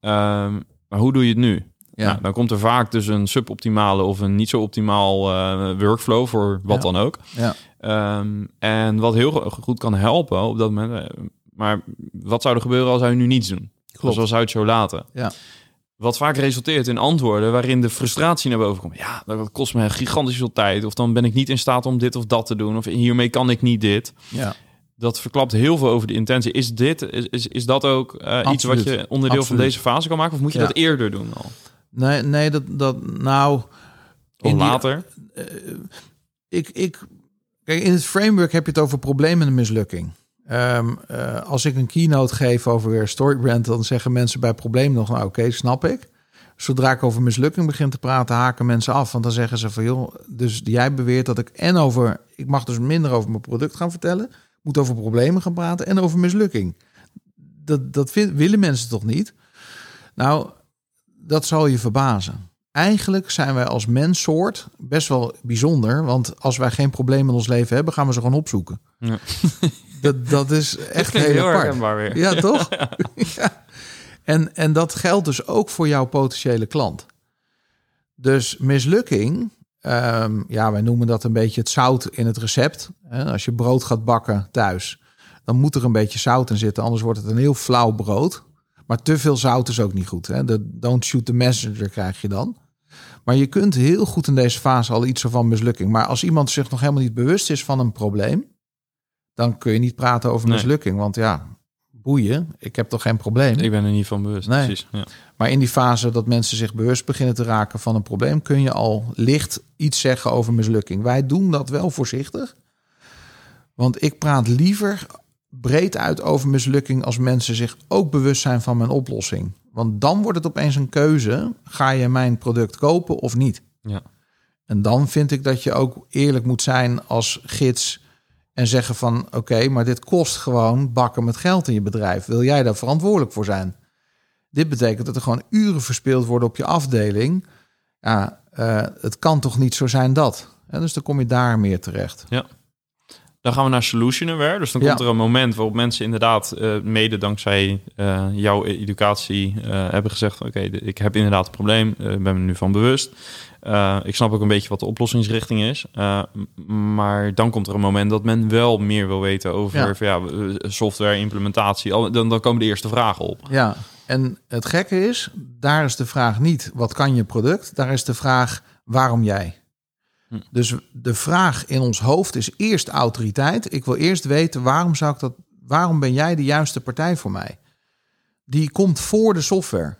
Ehm, maar hoe doe je het nu? Ja. Nou, dan komt er vaak dus een suboptimale of een niet zo optimaal eh, workflow voor wat Ja. dan ook. Ja. Ehm, en wat heel go- goed kan helpen op dat moment. eh, Maar wat zou er gebeuren als hij nu niets doen? Klopt. Zoals hij het zo laten. Ja. Wat vaak resulteert in antwoorden waarin de frustratie naar boven komt. Ja, dat kost me gigantisch veel tijd. Of dan ben ik niet in staat om dit of dat te doen. Of hiermee kan ik niet dit. Ja. Dat verklapt heel veel over de intentie. Is dit, is, is, is dat ook eh, iets wat je onderdeel van deze fase kan maken? Of moet je Ja. dat eerder doen al? Nee, nee, dat, dat nou. Of in die- later? ik, ik, kijk, in het framework heb je het over problemen en mislukking. Ehm, eh, als ik een keynote geef over Storybrand, dan zeggen mensen bij probleem nog, nou oké, snap ik. Zodra ik over mislukking begin te praten, haken mensen af. Want dan zeggen ze van, joh, dus jij beweert dat ik en over, ik mag dus minder over mijn product gaan vertellen, moet over problemen gaan praten en over mislukking. Dat, dat vind- willen mensen toch niet? Nou, dat zal je verbazen. Eigenlijk zijn wij als menssoort best wel bijzonder. Want als wij geen problemen in ons leven hebben, gaan we ze gewoon opzoeken. Ja. Dat, dat is echt heel, heel apart. weer. Ja, toch? ja. En, en dat geldt dus ook voor jouw potentiële klant. Dus mislukking, ehm, ja, wij noemen dat een beetje het zout in het recept. Als je brood gaat bakken thuis, dan moet er een beetje zout in zitten, anders wordt het een heel flauw brood. Maar te veel zout is ook niet goed. Hè? De don't shoot the messenger krijg je dan. Maar je kunt heel goed in deze fase al iets van mislukking. Maar als iemand zich nog helemaal niet bewust is van een probleem, dan kun je niet praten over Nee. mislukking. Want ja, boeien, ik heb toch geen probleem. Ik ben er niet van bewust. Nee. Precies. Ja. Maar in die fase dat mensen zich bewust beginnen te raken van een probleem, kun je al licht iets zeggen over mislukking. Wij doen dat wel voorzichtig. Want ik praat liever breed uit over mislukking als mensen zich ook bewust zijn van mijn oplossing. Want dan wordt het opeens een keuze: ga je mijn product kopen of niet? Ja. En dan vind ik dat je ook eerlijk moet zijn als gids en zeggen van oké, maar dit kost gewoon bakken met geld in je bedrijf. Wil jij daar verantwoordelijk voor zijn? Dit betekent dat er gewoon uren verspeeld worden op je afdeling. Ja, eh, het kan toch niet zo zijn dat. En dus dan kom je daar meer terecht. Dan gaan we naar solution aware. Dus dan Ja. komt er een moment waarop mensen inderdaad eh, mede dankzij eh, jouw educatie eh, hebben gezegd: Oké, ik heb inderdaad een probleem, ik ben me nu van bewust. Ik snap ook een beetje wat de oplossingsrichting is. Maar dan komt er een moment dat men wel meer wil weten over Ja. van, ja, software implementatie. Al- Dan, dan komen de eerste vragen op. Ja, en het gekke is, daar is de vraag niet wat kan je product, daar is de vraag waarom jij. Hm. Dus de vraag in ons hoofd is eerst autoriteit. Ik wil eerst weten waarom zou ik dat, waarom ben jij de juiste partij voor mij? Die komt voor de software.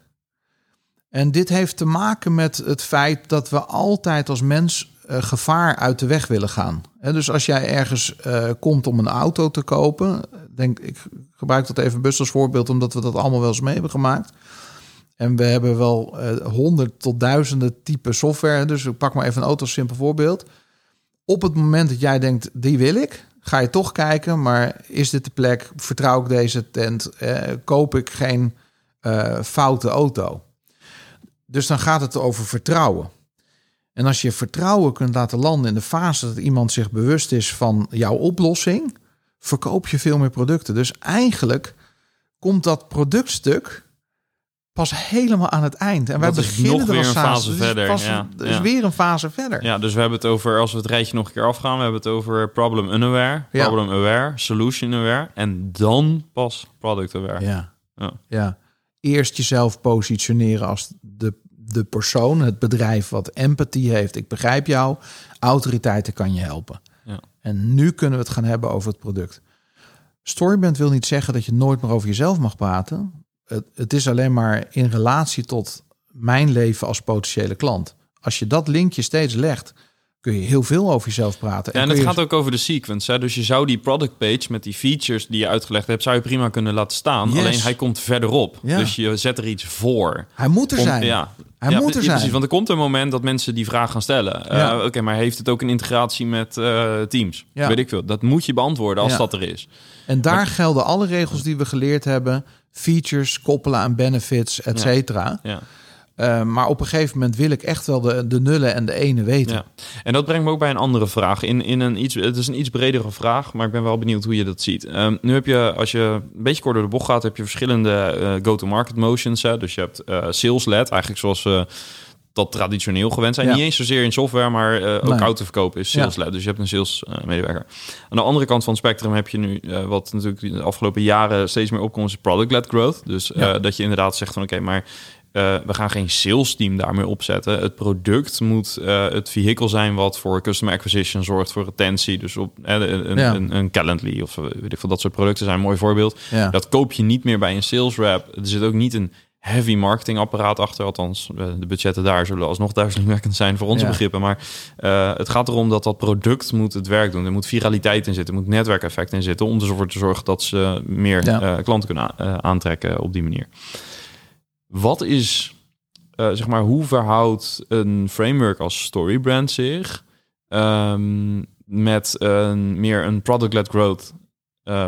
En dit heeft te maken met het feit dat we altijd als mens eh, gevaar uit de weg willen gaan. Dus als jij ergens eh, komt om een auto te kopen, denk ik gebruik dat even best als voorbeeld, omdat we dat allemaal wel eens mee hebben gemaakt. En we hebben wel eh, honderd tot duizenden type software. Dus ik pak maar even een auto als simpel voorbeeld. Op het moment dat jij denkt, die wil ik, ga je toch kijken, maar is dit de plek? Vertrouw ik deze tent? Eh, koop ik geen eh, foute auto? Dus dan gaat het over vertrouwen. En als je vertrouwen kunt laten landen in de fase dat iemand zich bewust is van jouw oplossing, verkoop je veel meer producten. Dus eigenlijk komt dat productstuk pas helemaal aan het eind. En wij Dat is beginnen nog er weer een fase Dus verder, pas- ja, ja. weer een fase verder. Ja, dus we hebben het over, als we het rijtje nog een keer afgaan, we hebben het over problem unaware, Ja. problem aware, solution aware en dan pas product aware. Ja. Ja. ja. Eerst jezelf positioneren als de, de persoon, het bedrijf wat empathie heeft. Ik begrijp jou. Autoriteiten kan je helpen. Ja. En nu kunnen we het gaan hebben over het product. Storyband wil niet zeggen dat je nooit meer over jezelf mag praten. Het, het is alleen maar in relatie tot mijn leven als potentiële klant. Als je dat linkje steeds legt, kun je heel veel over jezelf praten. Ja, en kun het je- gaat ook over de sequence. Hè? Dus je zou die product page met die features die je uitgelegd hebt, zou je prima kunnen laten staan. Yes. Alleen hij komt verderop. Ja. Dus je zet er iets voor. Hij moet er Om- zijn. Ja. Hij Ja, moet er ja, Precies, zijn. want er komt een moment dat mensen die vraag gaan stellen. Eh. Oké, maar heeft het ook een integratie met eh, Teams? Ja. Weet ik veel. Dat moet je beantwoorden als dat er is. En daar gelden alle regels die we geleerd hebben. Features, koppelen aan benefits, et cetera. Ja. Eh, maar op een gegeven moment wil ik echt wel de, de nullen en de ene weten. Ja. En dat brengt me ook bij een andere vraag. In, in een iets, het is een iets bredere vraag, maar ik ben wel benieuwd hoe je dat ziet. Ehm, nu heb je, als je een beetje kort door de bocht gaat, heb je verschillende eh, go-to-market motions. Hè? Dus je hebt eh sales-led, eigenlijk zoals we dat traditioneel gewend zijn. Ja. Niet eens zozeer in software, maar eh, ook Nee. autoverkoop is sales-led. Dus je hebt een sales-medewerker. Aan de andere kant van het spectrum heb je nu, eh, wat natuurlijk de afgelopen jaren steeds meer opkomt, is product-led growth. Dus eh, Ja. dat je inderdaad zegt van oké, maar eh, we gaan geen sales team daarmee opzetten. Het product moet eh, het vehikel zijn wat voor customer acquisition zorgt, voor retentie. Dus op eh, een, Ja. een, een Calendly of eh, weet ik veel, dat soort producten zijn een mooi voorbeeld. Ja. Dat koop je niet meer bij een sales rep. Er zit ook niet een heavy marketingapparaat achter. Althans, de budgetten daar zullen alsnog duizelingwekkend zijn voor onze Ja. begrippen. Maar eh, het gaat erom dat dat product moet het werk doen. Er moet viraliteit in zitten, er moet netwerkeffect in zitten... om ervoor te zorgen dat ze meer Ja. eh, klanten kunnen eh, aantrekken op die manier. Wat is, zeg maar, hoe verhoudt een framework als Storybrand zich ehm, met een meer een product-led growth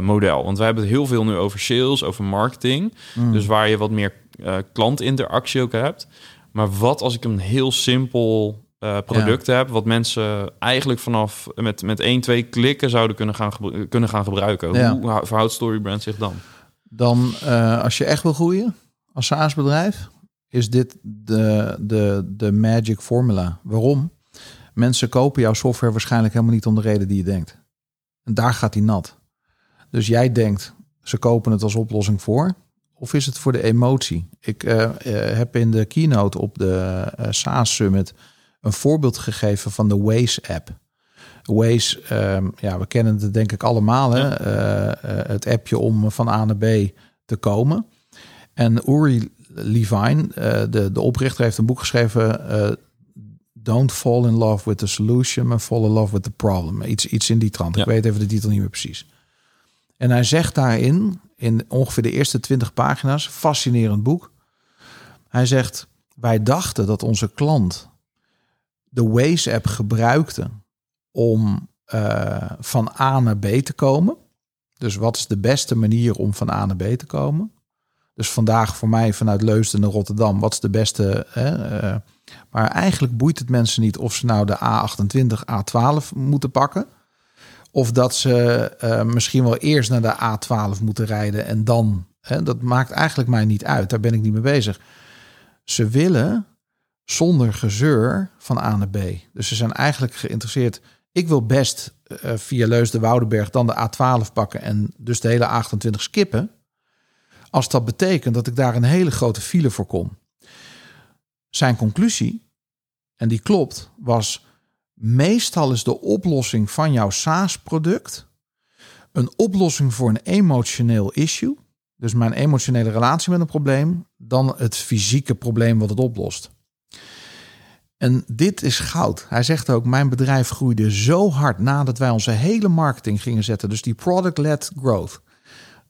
model? Want wij hebben het heel veel nu over sales, over marketing. Mm. Dus waar je wat meer eh, klantinteractie ook hebt. Maar wat als ik een heel simpel eh, product heb, wat mensen eigenlijk vanaf met, met 1, 2 klikken zouden kunnen gaan, kunnen gaan gebruiken? Ja. Hoe hou- verhoudt Storybrand zich dan? Dan, eh, als je echt wil groeien als SaaS-bedrijf, is dit de, de, de magic formula. Waarom? Mensen kopen jouw software waarschijnlijk helemaal niet om de reden die je denkt. En daar gaat die nat. Dus jij denkt, ze kopen het als oplossing voor. Of is het voor de emotie? Ik eh, eh, heb in de keynote op de eh, SaaS Summit een voorbeeld gegeven van de Waze-app. Waze, ehm, ja, we kennen het denk ik allemaal, hè? Het appje om van A naar B te komen. En Uri Levine, de, de oprichter, heeft een boek geschreven. Don't fall in love with the solution, but fall in love with the problem. Iets, iets in die trant. Ja. Ik weet even de titel niet meer precies. En hij zegt daarin, in ongeveer de eerste 20 pagina's, fascinerend boek. Hij zegt: Wij dachten dat onze klant de Waze-app gebruikte om eh, van A naar B te komen. Dus wat is de beste manier om van A naar B te komen? Dus vandaag voor mij vanuit Leusden naar Rotterdam, wat is de beste? Hè? eh, maar eigenlijk boeit het mensen niet of ze nou de A28, A12 moeten pakken. Of dat ze eh, misschien wel eerst naar de A12 moeten rijden en dan. Hè? Dat maakt eigenlijk mij niet uit. Daar ben ik niet mee bezig. Ze willen zonder gezeur van A naar B. Dus ze zijn eigenlijk geïnteresseerd. Ik wil best eh, via Leusden Woudenberg dan de A12 pakken en dus de hele A28 skippen. Als dat betekent dat ik daar een hele grote file voor kom. Zijn conclusie, en die klopt, was meestal is de oplossing van jouw SaaS-product een oplossing voor een emotioneel issue. Dus mijn emotionele relatie met een probleem, dan het fysieke probleem wat het oplost. En dit is goud. Hij zegt ook: Mijn bedrijf groeide zo hard nadat wij onze hele marketing gingen zetten. Dus die product-led growth.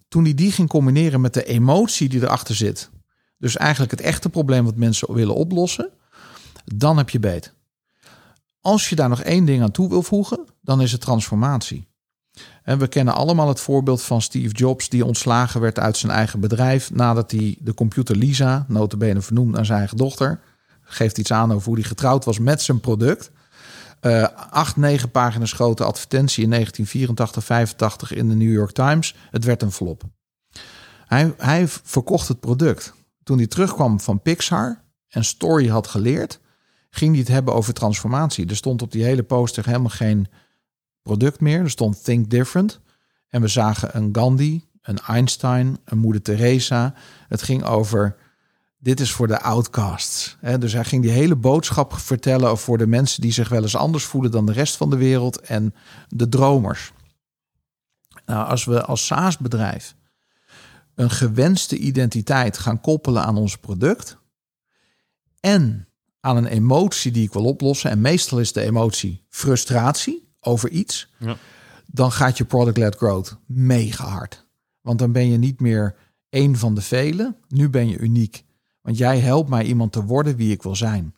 Toen hij die ging combineren met de emotie die erachter zit. Dus eigenlijk het echte probleem wat mensen willen oplossen. Dan heb je beet. Als je daar nog één ding aan toe wil voegen, dan is het transformatie. En we kennen allemaal het voorbeeld van Steve Jobs die ontslagen werd uit zijn eigen bedrijf nadat hij de computer Lisa, notabene vernoemd naar zijn eigen dochter, geeft iets aan over hoe hij getrouwd was met zijn product. Eh, acht, negen pagina's grote advertentie in 1984, 85 in de New York Times. Het werd een flop. Hij, hij verkocht het product. Toen hij terugkwam van Pixar en Story had geleerd, ging hij het hebben over transformatie. Er stond op die hele poster helemaal geen product meer. Er stond Think Different. En we zagen een Gandhi, een Einstein, een moeder Teresa. Het ging over dit is voor de outcasts. Dus hij ging die hele boodschap vertellen voor de mensen die zich wel eens anders voelen dan de rest van de wereld en de dromers. Nou, als we als SaaS-bedrijf een gewenste identiteit gaan koppelen aan ons product, en aan een emotie die ik wil oplossen, en meestal is de emotie frustratie over iets, Ja. dan gaat je product-led growth mega hard. Want dan ben je niet meer één van de velen, nu ben je uniek. Want jij helpt mij iemand te worden wie ik wil zijn.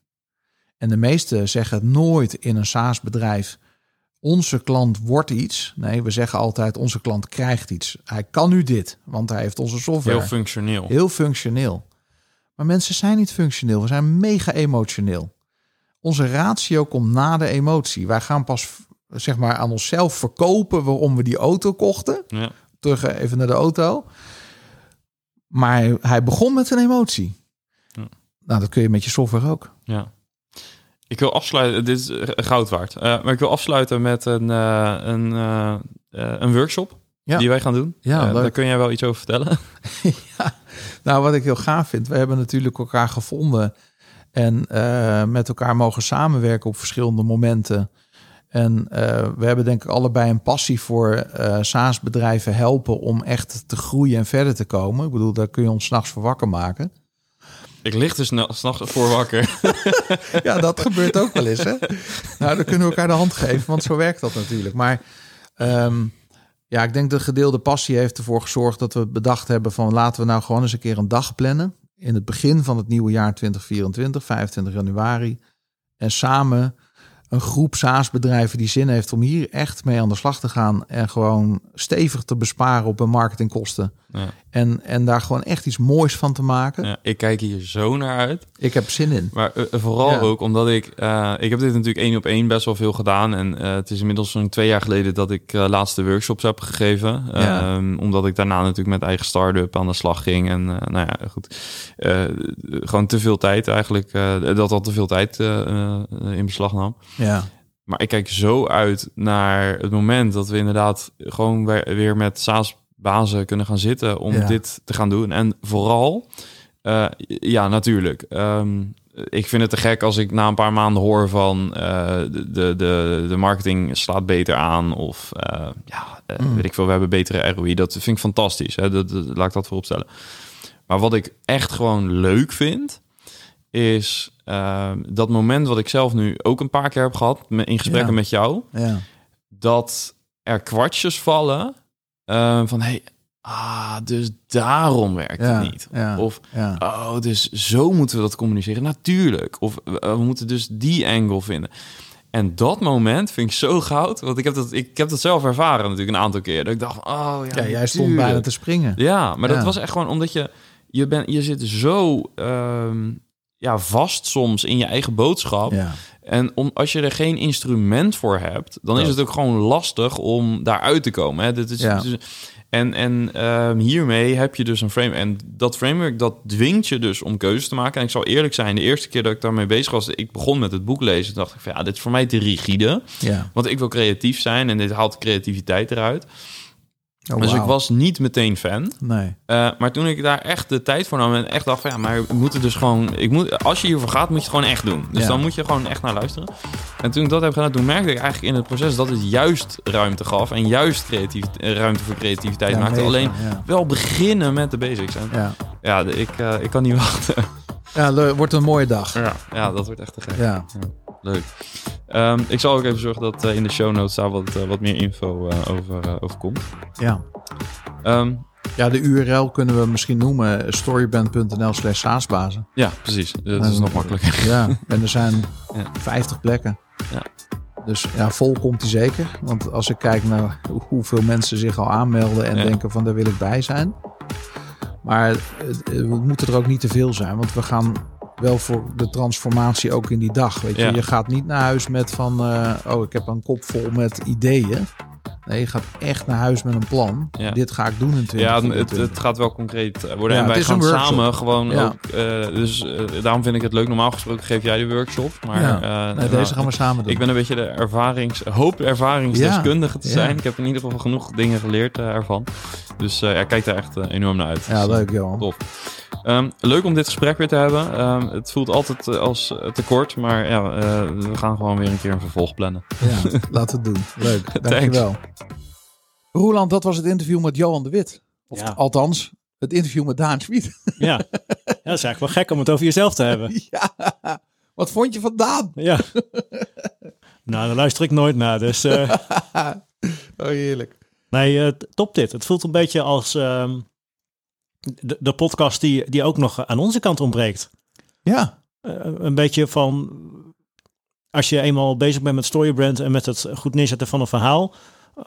En de meesten zeggen nooit in een SaaS-bedrijf, onze klant wordt iets. Nee, we zeggen altijd, onze klant krijgt iets. Hij kan nu dit, want hij heeft onze software. Heel functioneel. Heel functioneel. Maar mensen zijn niet functioneel. We zijn mega emotioneel. Onze ratio komt na de emotie. Wij gaan pas zeg maar aan onszelf verkopen waarom we die auto kochten. Ja. Terug eh, even naar de auto. Maar hij, begon met een emotie. Ja. Nou, dat kun je met je software ook. Ja. Ik wil afsluiten, dit is eh, goud waard. Eh, maar ik wil afsluiten met een, een, een workshop Ja. die wij gaan doen. Ja, Eh, daar kun jij wel iets over vertellen. Nou, wat ik heel gaaf vind, we hebben natuurlijk elkaar gevonden en eh, met elkaar mogen samenwerken op verschillende momenten. En eh, we hebben denk ik allebei een passie voor SaaS-bedrijven helpen om echt te groeien en verder te komen. Ik bedoel, daar kun je ons s'nachts voor wakker maken. Ik lig er snel s'nachts voor wakker. Ja, dat gebeurt ook wel eens, hè? Nou, dan kunnen we elkaar de hand geven, want zo werkt dat natuurlijk. Maar ehm, ja, ik denk de gedeelde passie heeft ervoor gezorgd dat we bedacht hebben van laten we nou gewoon eens een keer een dag plannen. In het begin van het nieuwe jaar 2024, 25 januari. En samen een groep SaaS-bedrijven die zin heeft om hier echt mee aan de slag te gaan. En gewoon stevig te besparen op hun marketingkosten. Ja. En, en daar gewoon echt iets moois van te maken. Ja, ik kijk hier zo naar uit. Ik heb zin in. Maar eh, vooral Ja. ook omdat ik... eh, ik heb dit natuurlijk één op één best wel veel gedaan. En eh, het is inmiddels zo'n twee jaar geleden dat ik laatste workshops heb gegeven. Ehm, omdat ik daarna natuurlijk met eigen start-up aan de slag ging. En nou ja, goed. Gewoon te veel tijd eigenlijk. dat al te veel tijd in beslag nam. Ja, Maar ik kijk zo uit naar het moment dat we inderdaad gewoon weer, met SaaS-bazen kunnen gaan zitten om Ja. dit te gaan doen. En vooral, eh, ja, natuurlijk. Ehm, ik vind het te gek als ik na een paar maanden hoor van eh, de, de, de, marketing slaat beter aan of eh, ja, Mm. weet ik veel, we hebben betere ROI. Dat vind ik fantastisch. Hè? Dat, dat- laat ik dat voorop stellen. Maar wat ik echt gewoon leuk vind, is ehm, dat moment wat ik zelf nu ook een paar keer heb gehad in gesprekken Ja. met jou, ja, dat er kwartjes vallen ehm, van hey, ah, dus daarom werkt ja, het niet. Ja, Of ja. oh, dus zo moeten we dat communiceren. Natuurlijk. Of eh, we moeten dus die angle vinden. En dat moment vind ik zo goud, want ik heb dat, ik heb dat zelf ervaren natuurlijk een aantal keer. Dat ik dacht, oh ja, Ja, jij stond bijna te springen. Ja, maar dat was echt gewoon omdat je je bent je zit zo ehm, ja vast soms in je eigen boodschap. En om, als je er geen instrument voor hebt, dan is het ook gewoon lastig om daaruit te komen. Hè? Dit is, Ja. dus- en en ehm, hiermee heb je dus een frame. En dat framework dat dwingt je dus om keuzes te maken. En ik zal eerlijk zijn, de eerste keer dat ik daarmee bezig was, ik begon met het boek lezen, dacht ik van ja, dit is voor mij te rigide. ja. Want ik wil creatief zijn en dit haalt creativiteit eruit. Oh, dus ik was niet meteen fan. Nee. Eh, maar toen ik daar echt de tijd voor nam en echt dacht van ja, maar we moeten dus gewoon, ik moet, als je hiervoor gaat, moet je het gewoon echt doen. Dus Ja. dan moet je gewoon echt naar luisteren. En toen ik dat heb gedaan, toen merkte ik eigenlijk in het proces dat het juist ruimte gaf en juist creatief, eh, ruimte voor creativiteit Ja, maakte. mega, Alleen Ja. wel beginnen met de basics. En Ja. ik, eh, ik kan niet wachten. ja, wordt een mooie dag. ja. ja, dat wordt echt te gek. Ja. Leuk. Ehm, ik zal ook even zorgen dat eh, in de show notes daar wat, eh, wat meer info eh, over, over komt. Ja. Ehm, ja, de URL kunnen we misschien noemen storyband.nl slash saasbazen. ja, precies. Dat is nog makkelijker. Ja, en er zijn Ja. 50 plekken. Ja. Dus ja, vol komt hij zeker. Want als ik kijk naar hoe- hoeveel mensen zich al aanmelden en Ja. denken van daar wil ik bij zijn. Maar het- het moeten er ook niet te veel zijn. Want we gaan wel voor de transformatie ook in die dag. Weet je, Ja. je gaat niet naar huis met van eh, oh, ik heb een kop vol met ideeën. Nee, je gaat echt naar huis met een plan. Ja. Dit ga ik doen in Ja, 2024. het, het gaat wel concreet eh, worden. Ja, en wij het is gaan samen gewoon Ja. ook... eh, dus daarom vind ik het leuk. Normaal gesproken geef jij de workshop. Maar Nee, nou, deze gaan we samen doen. Ik ben een beetje de ervarings, hoop ervaringsdeskundige te zijn. Ik heb in ieder geval genoeg dingen geleerd ervan. Dus ja, kijk daar echt enorm naar uit. ja, leuk Johan. Tof. Ehm, leuk om dit gesprek weer te hebben. Ehm, het voelt altijd eh, als eh, te kort, maar ja, eh, we gaan gewoon weer een keer een vervolg plannen. Ja, laten we het doen. Leuk, dankjewel. Roeland, dat was het interview met Johan de Wit. Of Ja. althans, het interview met Daan Schmid. Ja, dat is eigenlijk wel gek om het over jezelf te hebben. ja. Wat vond je van Daan? Ja. nou, daar luister ik nooit naar. Dus eh, Oh, heerlijk. nee, top dit. Het voelt een beetje als ehm, de, de podcast die, die ook nog aan onze kant ontbreekt. Ja, Eh, een beetje van, als je eenmaal bezig bent met storybrand en met het goed neerzetten van een verhaal. eh,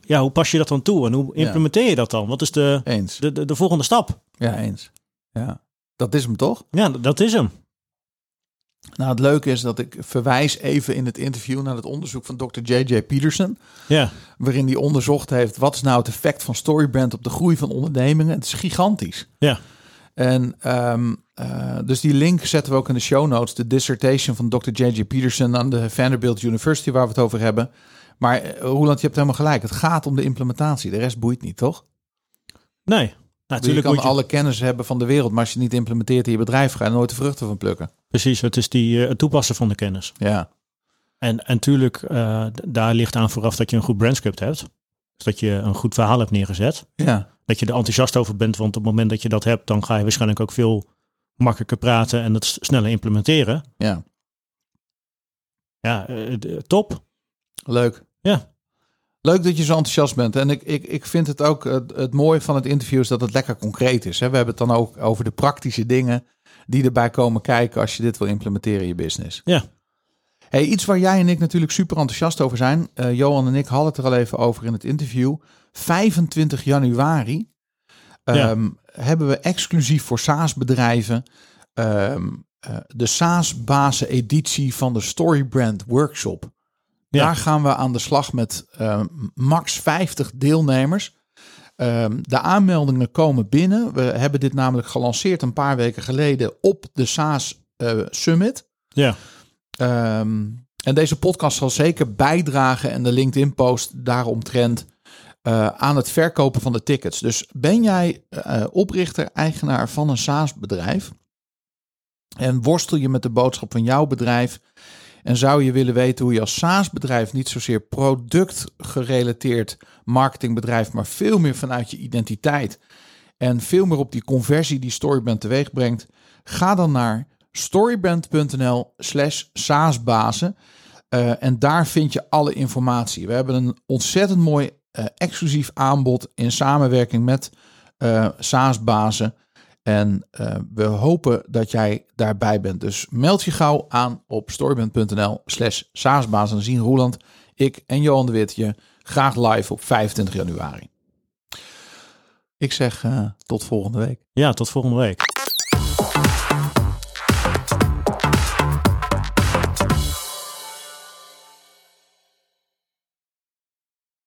Ja, hoe pas je dat dan toe en hoe implementeer je dat dan? Wat is de, eens. de, de, de volgende stap? Ja, eens. Ja. Dat is hem toch? Ja, dat is hem. Nou, het leuke is dat ik verwijs even in het interview naar het onderzoek van Dr. J.J. Peterson. Ja, Waarin hij onderzocht heeft wat is nou het effect van storybrand op de groei van ondernemingen. Het is gigantisch. ja, En ehm, eh, dus die link zetten we ook in de show notes. De dissertation van Dr. J.J. Peterson aan de Vanderbilt University waar we het over hebben. Maar eh, Roland, je hebt helemaal gelijk. Het gaat om de implementatie. De rest boeit niet, toch? nee. Je Natuurlijk kan je, alle kennis hebben van de wereld, maar als je het niet implementeert in je bedrijf, ga je nooit de vruchten van plukken. precies, het is die, eh, het toepassen van de kennis. Ja, En, natuurlijk, eh, daar ligt aan vooraf dat je een goed brandscript hebt. Dus dat je een goed verhaal hebt neergezet. ja, Dat je er enthousiast over bent, want op het moment dat je dat hebt, dan ga je waarschijnlijk ook veel makkelijker praten en het sneller implementeren. ja. Ja, eh, top. Leuk. Ja. Leuk dat je zo enthousiast bent. En ik, ik, ik vind het ook het, het mooie van het interview is dat het lekker concreet is. Hè? We hebben het dan ook over de praktische dingen die erbij komen kijken als je dit wil implementeren in je business. Ja. Hey, iets waar jij en ik natuurlijk super enthousiast over zijn. Eh, Johan en ik hadden het er al even over in het interview. 25 januari Ja. ehm, hebben we exclusief voor SaaS-bedrijven ehm, eh, de SaaS-bazen editie van de Storybrand Workshop. Ja. Daar gaan we aan de slag met ehm, max 50 deelnemers. Ehm, de aanmeldingen komen binnen. We hebben dit namelijk gelanceerd een paar weken geleden op de SaaS eh, Summit. Ja, Ehm, en deze podcast zal zeker bijdragen en de LinkedIn-post daaromtrent eh, aan het verkopen van de tickets. Dus ben jij eh, oprichter, eigenaar van een SaaS-bedrijf en worstel je met de boodschap van jouw bedrijf en zou je willen weten hoe je als SaaS-bedrijf niet zozeer productgerelateerd marketingbedrijf, maar veel meer vanuit je identiteit en veel meer op die conversie die Storybrand teweeg brengt, ga dan naar storybrand.nl slash saasbazen. Eh, en daar vind je alle informatie. We hebben een ontzettend mooi eh, exclusief aanbod in samenwerking met eh SaaS-bazen. En eh, we hopen dat jij daarbij bent. Dus meld je gauw aan op storybrand.nl slash saasbazen. Dan zien Roeland, ik en Johan de Wit je graag live op 25 januari. Ik zeg eh, tot volgende week. ja tot volgende week.